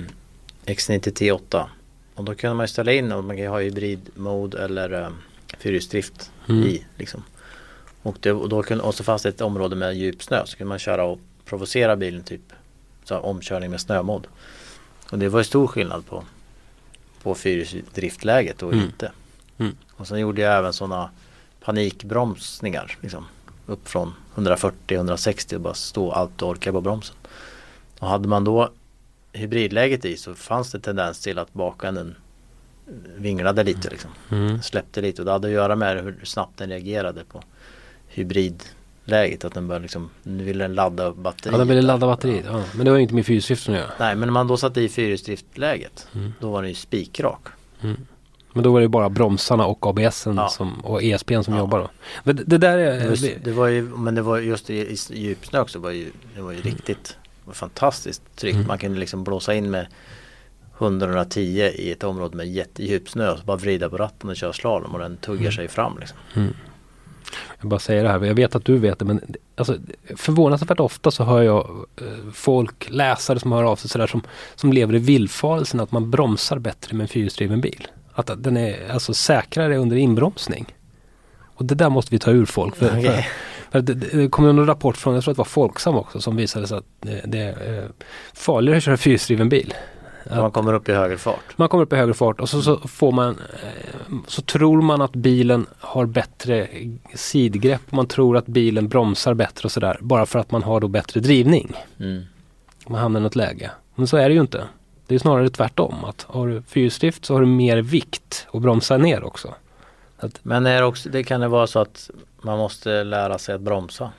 Speaker 2: X90 T8 och då kunde man ju ställa in och man kan ha hybrid-mode eller eh, fyrhjulsdrift
Speaker 3: Mm.
Speaker 2: i liksom. Och, det, och då kunde, och så fanns det ett område med djup snö så kunde man köra och provocera bilen typ så här, omkörning med snömod. Och det var ju stor skillnad på, på fyrhjulsdriftläget och
Speaker 3: Mm.
Speaker 2: inte.
Speaker 3: Mm.
Speaker 2: Och sen gjorde jag även sådana panikbromsningar. Liksom, upp från 140-160 och bara stå allt och orka på bromsen. Och hade man då hybridläget i så fanns det tendens till att bakänden vinglade lite liksom.
Speaker 3: Mm.
Speaker 2: Släppte lite och det hade att göra med hur snabbt den reagerade på hybridläget. Att den började liksom, nu ville den ladda upp batteriet.
Speaker 3: Ja, den ville ladda batteriet. Ja. Men det var inte med fyrhjulsdriften att göra.
Speaker 2: Nej men när man då satte i fyrhjulsdriftläget
Speaker 3: Mm.
Speaker 2: då var den ju spikrak.
Speaker 3: Mm. Men då var det bara bromsarna och ABSen
Speaker 2: Ja.
Speaker 3: som, och ESPn som
Speaker 2: Ja.
Speaker 3: jobbar då. Men det, det där är...
Speaker 2: Var, det var ju, men det var just i, i djupsnö också var ju, det var ju riktigt det var fantastiskt tryck.
Speaker 3: Mm.
Speaker 2: Man kunde liksom blåsa in med 110 i ett område med jättedjup snö och bara vrida på ratten och köra slalom och den tuggar
Speaker 3: Mm.
Speaker 2: sig fram liksom.
Speaker 3: Jag bara säger det här, jag vet att du vet det men alltså, förvånansvärt ofta så hör jag eh, folk, läsare som hör av sig sådär som, som lever i villfarelsen att man bromsar bättre med en fyrhjulsdriven bil. Att den är alltså säkrare under inbromsning. Och det där måste vi ta ur folk. För, för,
Speaker 2: Okej.
Speaker 3: för det, det kom en rapport från, jag tror att det var Folksam också, som visade sig att det, det är eh, farligare att köra fyrhjulsdriven bil.
Speaker 2: När man kommer upp i högre fart.
Speaker 3: Man kommer upp i högre fart och så, så får man eh, så tror man att bilen har bättre sidgrepp och man tror att bilen bromsar bättre och sådär. Bara för att man har då bättre drivning.
Speaker 2: Mm.
Speaker 3: Man hamnar i något läge. Men så är det ju inte. Det är snarare tvärtom. Att har du fyrhjulsdrift så har du mer vikt och bromsa ner också.
Speaker 2: Men är det, också, det kan det vara så att man måste lära sig att bromsa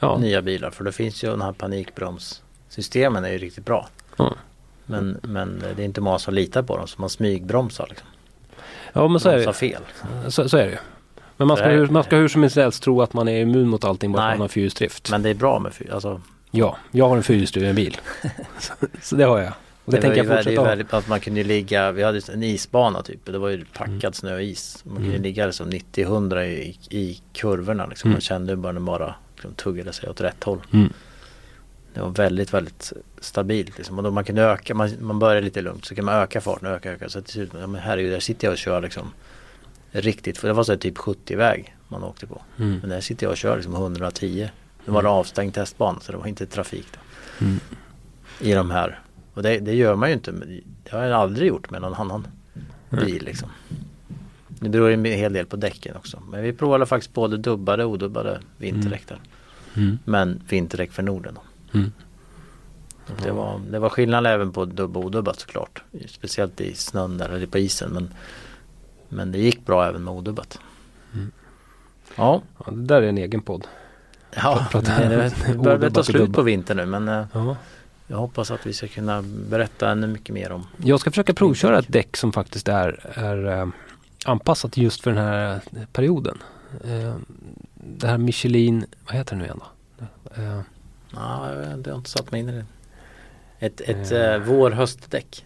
Speaker 3: Ja,
Speaker 2: nya bilar. För det finns ju den här panikbromssystemen är ju riktigt bra.
Speaker 3: Ja.
Speaker 2: Men, men det är inte många som litar på dem så man smygbromsar liksom.
Speaker 3: ja men så är,
Speaker 2: Bromsar
Speaker 3: det,
Speaker 2: fel.
Speaker 3: så, så är det ju. Men man ska, hur, man ska hur som helst tro att man är immun mot allting bara att man har fyrhjulsdrift.
Speaker 2: Men det är bra med fyr. Alltså,
Speaker 3: Ja, jag har en fyrhjulsdriven bil. så, så det har jag. Och det,
Speaker 2: det,
Speaker 3: tänker jag
Speaker 2: väldigt,
Speaker 3: fortsätta ha.
Speaker 2: väldigt, att man kunde ligga, vi hade en isbana typ. Det var ju packad
Speaker 3: Mm.
Speaker 2: snö och is. Man kunde
Speaker 3: Mm.
Speaker 2: ligga liksom 90-100 i, i kurvorna liksom.
Speaker 3: Mm.
Speaker 2: Man kände ju bara den bara liksom, tuggade sig åt rätt håll.
Speaker 3: Mm.
Speaker 2: Det var väldigt, väldigt stabilt liksom. Och då man kunde öka, man, man började lite lugnt så kan man öka farten, öka, öka. Så till slut, ja men herregud, där sitter jag och kör liksom riktigt, för det var så här typ 70-väg man åkte på.
Speaker 3: Mm.
Speaker 2: Men där sitter jag och kör liksom 110. Nu var det avstängd testbana så det var inte trafik då.
Speaker 3: Mm.
Speaker 2: I de här. Och det, det gör man ju inte, det har jag aldrig gjort med någon annan bil liksom. Det beror ju en hel del på däcken också. Men vi provade faktiskt både dubbade och odubbade vinterdäck där.
Speaker 3: Mm.
Speaker 2: Men vinterdäck för Norden.
Speaker 3: Mm.
Speaker 2: Det, var, det var skillnad även på dubb och odubbat såklart. Speciellt i snön där, eller på isen. Men, men det gick bra även med odubbat.
Speaker 3: Mm.
Speaker 2: Ja,
Speaker 3: Ja, det där är en egen podd.
Speaker 2: ja det, det, börjar ta slut på vintern nu. Men eh,
Speaker 3: Ja.
Speaker 2: Jag hoppas att vi ska kunna berätta ännu mycket mer om.
Speaker 3: Jag ska försöka provköra ett däck som faktiskt är, är eh, anpassat just för den här eh, perioden. Eh, det här Michelin, vad heter det nu igen då?
Speaker 2: Inte, jag har inte satt mig in i det. Ett, ett
Speaker 3: Eh.
Speaker 2: vår-höstdäck.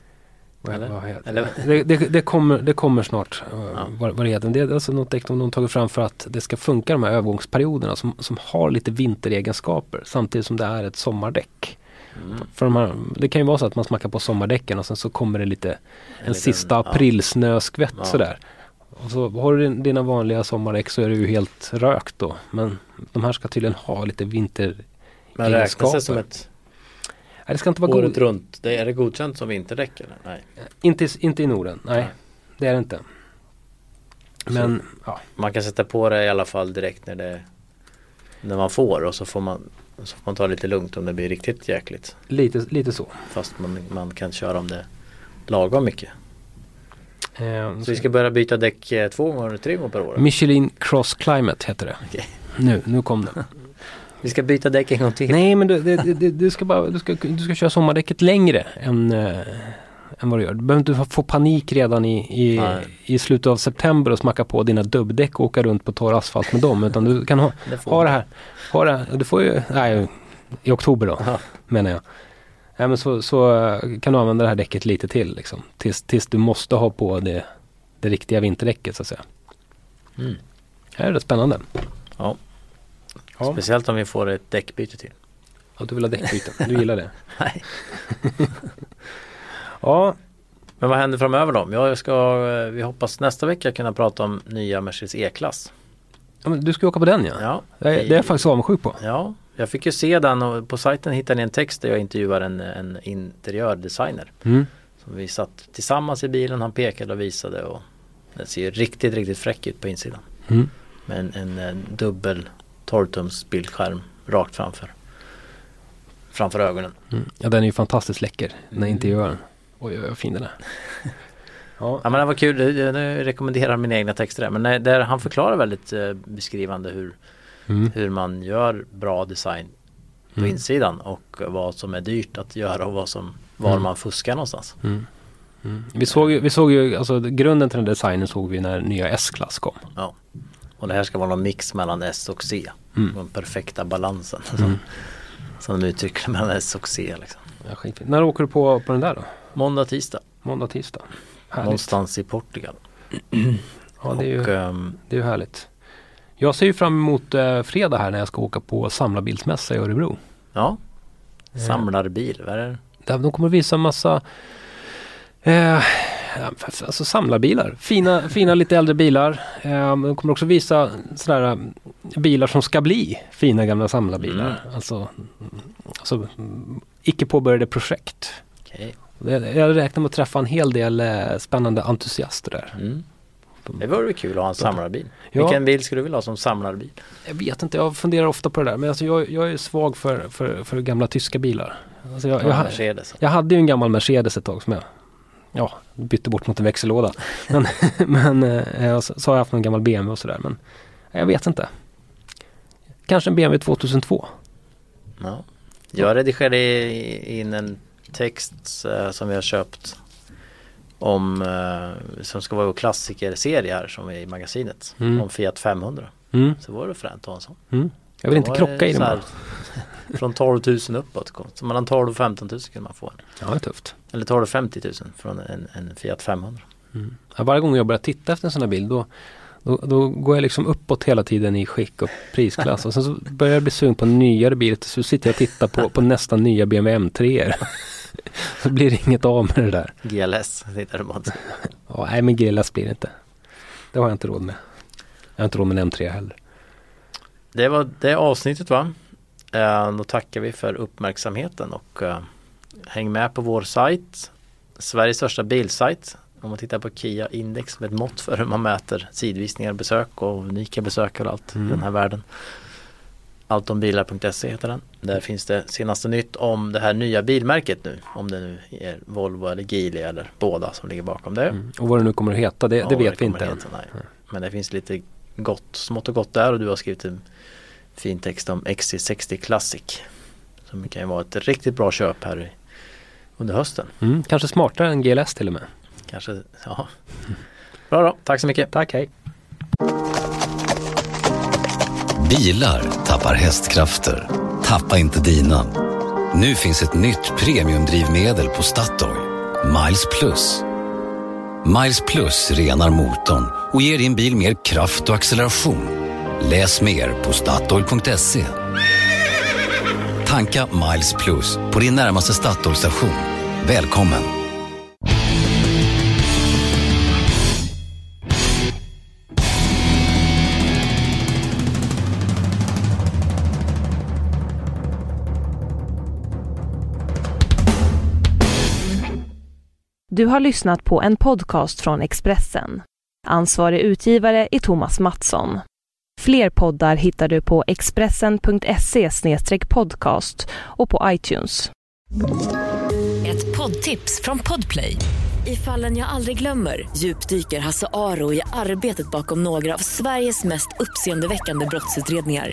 Speaker 2: Eller?
Speaker 3: det? Det, det, det, kommer, det kommer snart
Speaker 2: Ja.
Speaker 3: vad, vad det heter. Det är alltså något däck de tagit fram för att det ska funka de här övergångsperioderna som, som har lite vinteregenskaper samtidigt som det är ett sommardäck.
Speaker 2: Mm.
Speaker 3: För de här, det kan ju vara så att man smackar på sommardäcken och sen så kommer det lite en
Speaker 2: liten-
Speaker 3: sista aprilsnöskvätt
Speaker 2: Ja.
Speaker 3: sådär. Och så har du din- dina vanliga sommardäck så är det ju helt rökt då. Men de här ska tydligen ha lite vinter...
Speaker 2: Men räknas det som ett
Speaker 3: Nej, det ska inte vara
Speaker 2: året
Speaker 3: god,
Speaker 2: runt? Det, är det godkänt som vinterdäck eller? Nej.
Speaker 3: inte, inte i Norden. Nej,
Speaker 2: Nej.
Speaker 3: det är det inte. Men ja,
Speaker 2: Man kan sätta på det i alla fall direkt när det När man får och så får man Så får man ta lite lugnt om det blir riktigt jäkligt
Speaker 3: lite, lite så.
Speaker 2: Fast man, man kan köra om det lagom mycket
Speaker 3: Eh,
Speaker 2: Så vi ska börja byta däck eh, två gånger, tre gånger per år
Speaker 3: Michelin Cross Climate heter det.
Speaker 2: Okej.
Speaker 3: Nu, nu kom det.
Speaker 2: Vi ska byta däck en gång till
Speaker 3: Nej men du, det, det, du, ska bara, du, ska, du ska köra sommardäcket längre än, äh, än vad du gör. Du behöver inte få panik redan i, i, i slutet av september och smacka på dina dubbdäck och åka runt på torr asfalt med dem. Utan du kan ha,
Speaker 2: Det får
Speaker 3: ha det här. Ha det här. Du får ju, nej, i oktober då
Speaker 2: Ja.
Speaker 3: menar jag. Nej, men så, så eh, kan du använda det här däcket lite till liksom. Tills, tills du måste ha på det, det riktiga vinterdäcket så att säga.
Speaker 2: Mm.
Speaker 3: Det här är rätt spännande.
Speaker 2: Ja.
Speaker 3: Ja.
Speaker 2: Speciellt om vi får ett däckbyte till
Speaker 3: Ja, du vill ha däckbyten. Du gillar det.
Speaker 2: Nej.
Speaker 3: Ja,
Speaker 2: Men vad händer framöver då? Jag ska, eh, vi hoppas nästa vecka kunna prata om nya Mercedes E-klass
Speaker 3: ja du ska ju åka på den ja.
Speaker 2: Ja,
Speaker 3: Det är, det är jag faktiskt avundsjuk på.
Speaker 2: Ja, jag fick ju se den och på sajten hittade ni en text där jag intervjuar en, en interiördesigner.
Speaker 3: Mm.
Speaker 2: Som vi satt tillsammans i bilen, han pekade och visade och den ser ju riktigt, riktigt fräck ut på insidan.
Speaker 3: Mm.
Speaker 2: Med en, en, en dubbel 12-tums bildskärm rakt framför. Framför ögonen.
Speaker 3: Mm. Ja, den är ju fantastiskt läcker, den här
Speaker 2: Mm.
Speaker 3: interiören. Oj, oj, vad fin den är. Ja,
Speaker 2: Ja men det var kul, jag rekommenderar mina egna texter där. Men där han förklarar väldigt eh, beskrivande hur,
Speaker 3: mm.
Speaker 2: hur man gör bra design på
Speaker 3: Mm.
Speaker 2: insidan och vad som är dyrt att göra och vad som, var
Speaker 3: Mm.
Speaker 2: man fuskar någonstans.
Speaker 3: Mm. Mm. Vi, såg vi såg ju, alltså grunden till den designen såg vi när nya S-klass kom.
Speaker 2: Ja. Och det här ska vara någon mix mellan S och C.
Speaker 3: Mm.
Speaker 2: Den perfekta balansen. Som, som de uttrycker mellan S och C. Liksom.
Speaker 3: Ja, skitfint. När åker du på, på den där då?
Speaker 2: Måndag, tisdag.
Speaker 3: Måndag, tisdag? Härligt.
Speaker 2: Någonstans i Portugal.
Speaker 3: Ja, det är ju,
Speaker 2: ehm,
Speaker 3: det är ju härligt. Jag ser ju fram emot eh, fredag här när jag ska åka på samlarbilsmässa i Örebro.
Speaker 2: ja,
Speaker 3: Eh,
Speaker 2: samlarbil. Vad är det?
Speaker 3: Där de kommer visa massa eh, alltså samlarbilar. Fina, fina lite äldre bilar. Eh, de kommer också visa sådär eh, bilar som ska bli fina gamla samlarbilar.
Speaker 2: Mm.
Speaker 3: Alltså, alltså icke påbörjade projekt.
Speaker 2: Okej.
Speaker 3: Jag räknar med att träffa en hel del eh, spännande entusiaster där.
Speaker 2: Mm. Det vore väl kul att ha en samlarbil.
Speaker 3: Ja.
Speaker 2: Vilken bil skulle du vilja ha som samlarbil?
Speaker 3: Jag vet inte, jag funderar ofta på det där. Men alltså jag, jag är svag för, för, för gamla tyska bilar. Alltså jag,
Speaker 2: Ja,
Speaker 3: jag,
Speaker 2: Mercedes.
Speaker 3: jag hade ju en gammal Mercedes ett tag som jag ja, bytte bort mot en växellåda. Men, men eh, så, så har jag haft en gammal BMW och sådär. Men jag vet inte. Kanske en BMW 2002.
Speaker 2: Ja. Jag redigerade in en text eh, som vi har köpt om eh, som ska vara vår klassikerserie här som är i magasinet
Speaker 3: Mm.
Speaker 2: om Fiat 500.
Speaker 3: Mm,
Speaker 2: Så var det fränt att ha en sån.
Speaker 3: mm. Jag vill inte krocka i den bara.
Speaker 2: Från 12 000 uppåt. Så mellan 12 och 15 000 kan man få en.
Speaker 3: Ja, det är tufft.
Speaker 2: Eller 12 och 50 000 från en, en Fiat 500.
Speaker 3: Mm. Ja, varje gång jag börjar titta efter en sån här bil då, då, då går jag liksom uppåt hela tiden i skick och prisklass. Och sen så börjar jag bli sugen på en nyare bil. Så sitter jag och tittar på, på nästan nya BMW M3. så blir det inget av med det där.
Speaker 2: GLS tittar du på.
Speaker 3: Ja, nej men GLS blir det inte. Det har jag inte råd med. Jag har inte råd med en M3 heller.
Speaker 2: Det var det avsnittet va? Eh, då tackar vi för uppmärksamheten och eh, häng med på vår sajt. Sveriges största bilsajt. Om man tittar på Kia Index som ett mått för hur man mäter sidvisningar, besök och unika besök och allt
Speaker 3: Mm.
Speaker 2: i den här världen. Alltombilar.se heter den. Där finns det senaste nytt om det här nya bilmärket nu. Om det nu är Volvo eller Geely eller båda som ligger bakom det.
Speaker 3: Mm. Och vad det nu kommer att heta, det,
Speaker 2: Ja,
Speaker 3: det vet vi inte än.
Speaker 2: Men det finns lite gott, smått och gott där och du har skrivit en fin text om XC60 Classic. Som kan ju vara ett riktigt bra köp här i, under hösten.
Speaker 3: Mm, kanske smartare än GLS till och med.
Speaker 2: Kanske, ja. Bra då, tack så mycket.
Speaker 3: Tack, hej.
Speaker 1: Bilar tappar hästkrafter. Tappa inte dina. Nu finns ett nytt premiumdrivmedel på Statoil. Miles Plus. Miles Plus renar motorn och ger din bil mer kraft och acceleration. Läs mer på Statoil.se. Tanka Miles Plus på din närmaste Statoil-station. Välkommen!
Speaker 4: Du har lyssnat på en podcast från Expressen. Ansvarig utgivare är Thomas Mattsson. Fler poddar hittar du på expressen.se podcast och på iTunes.
Speaker 5: Ett poddtips från Podplay. I fallen jag aldrig glömmer djupdyker Hasse Aro i arbetet bakom några av Sveriges mest uppseendeväckande brottsutredningar.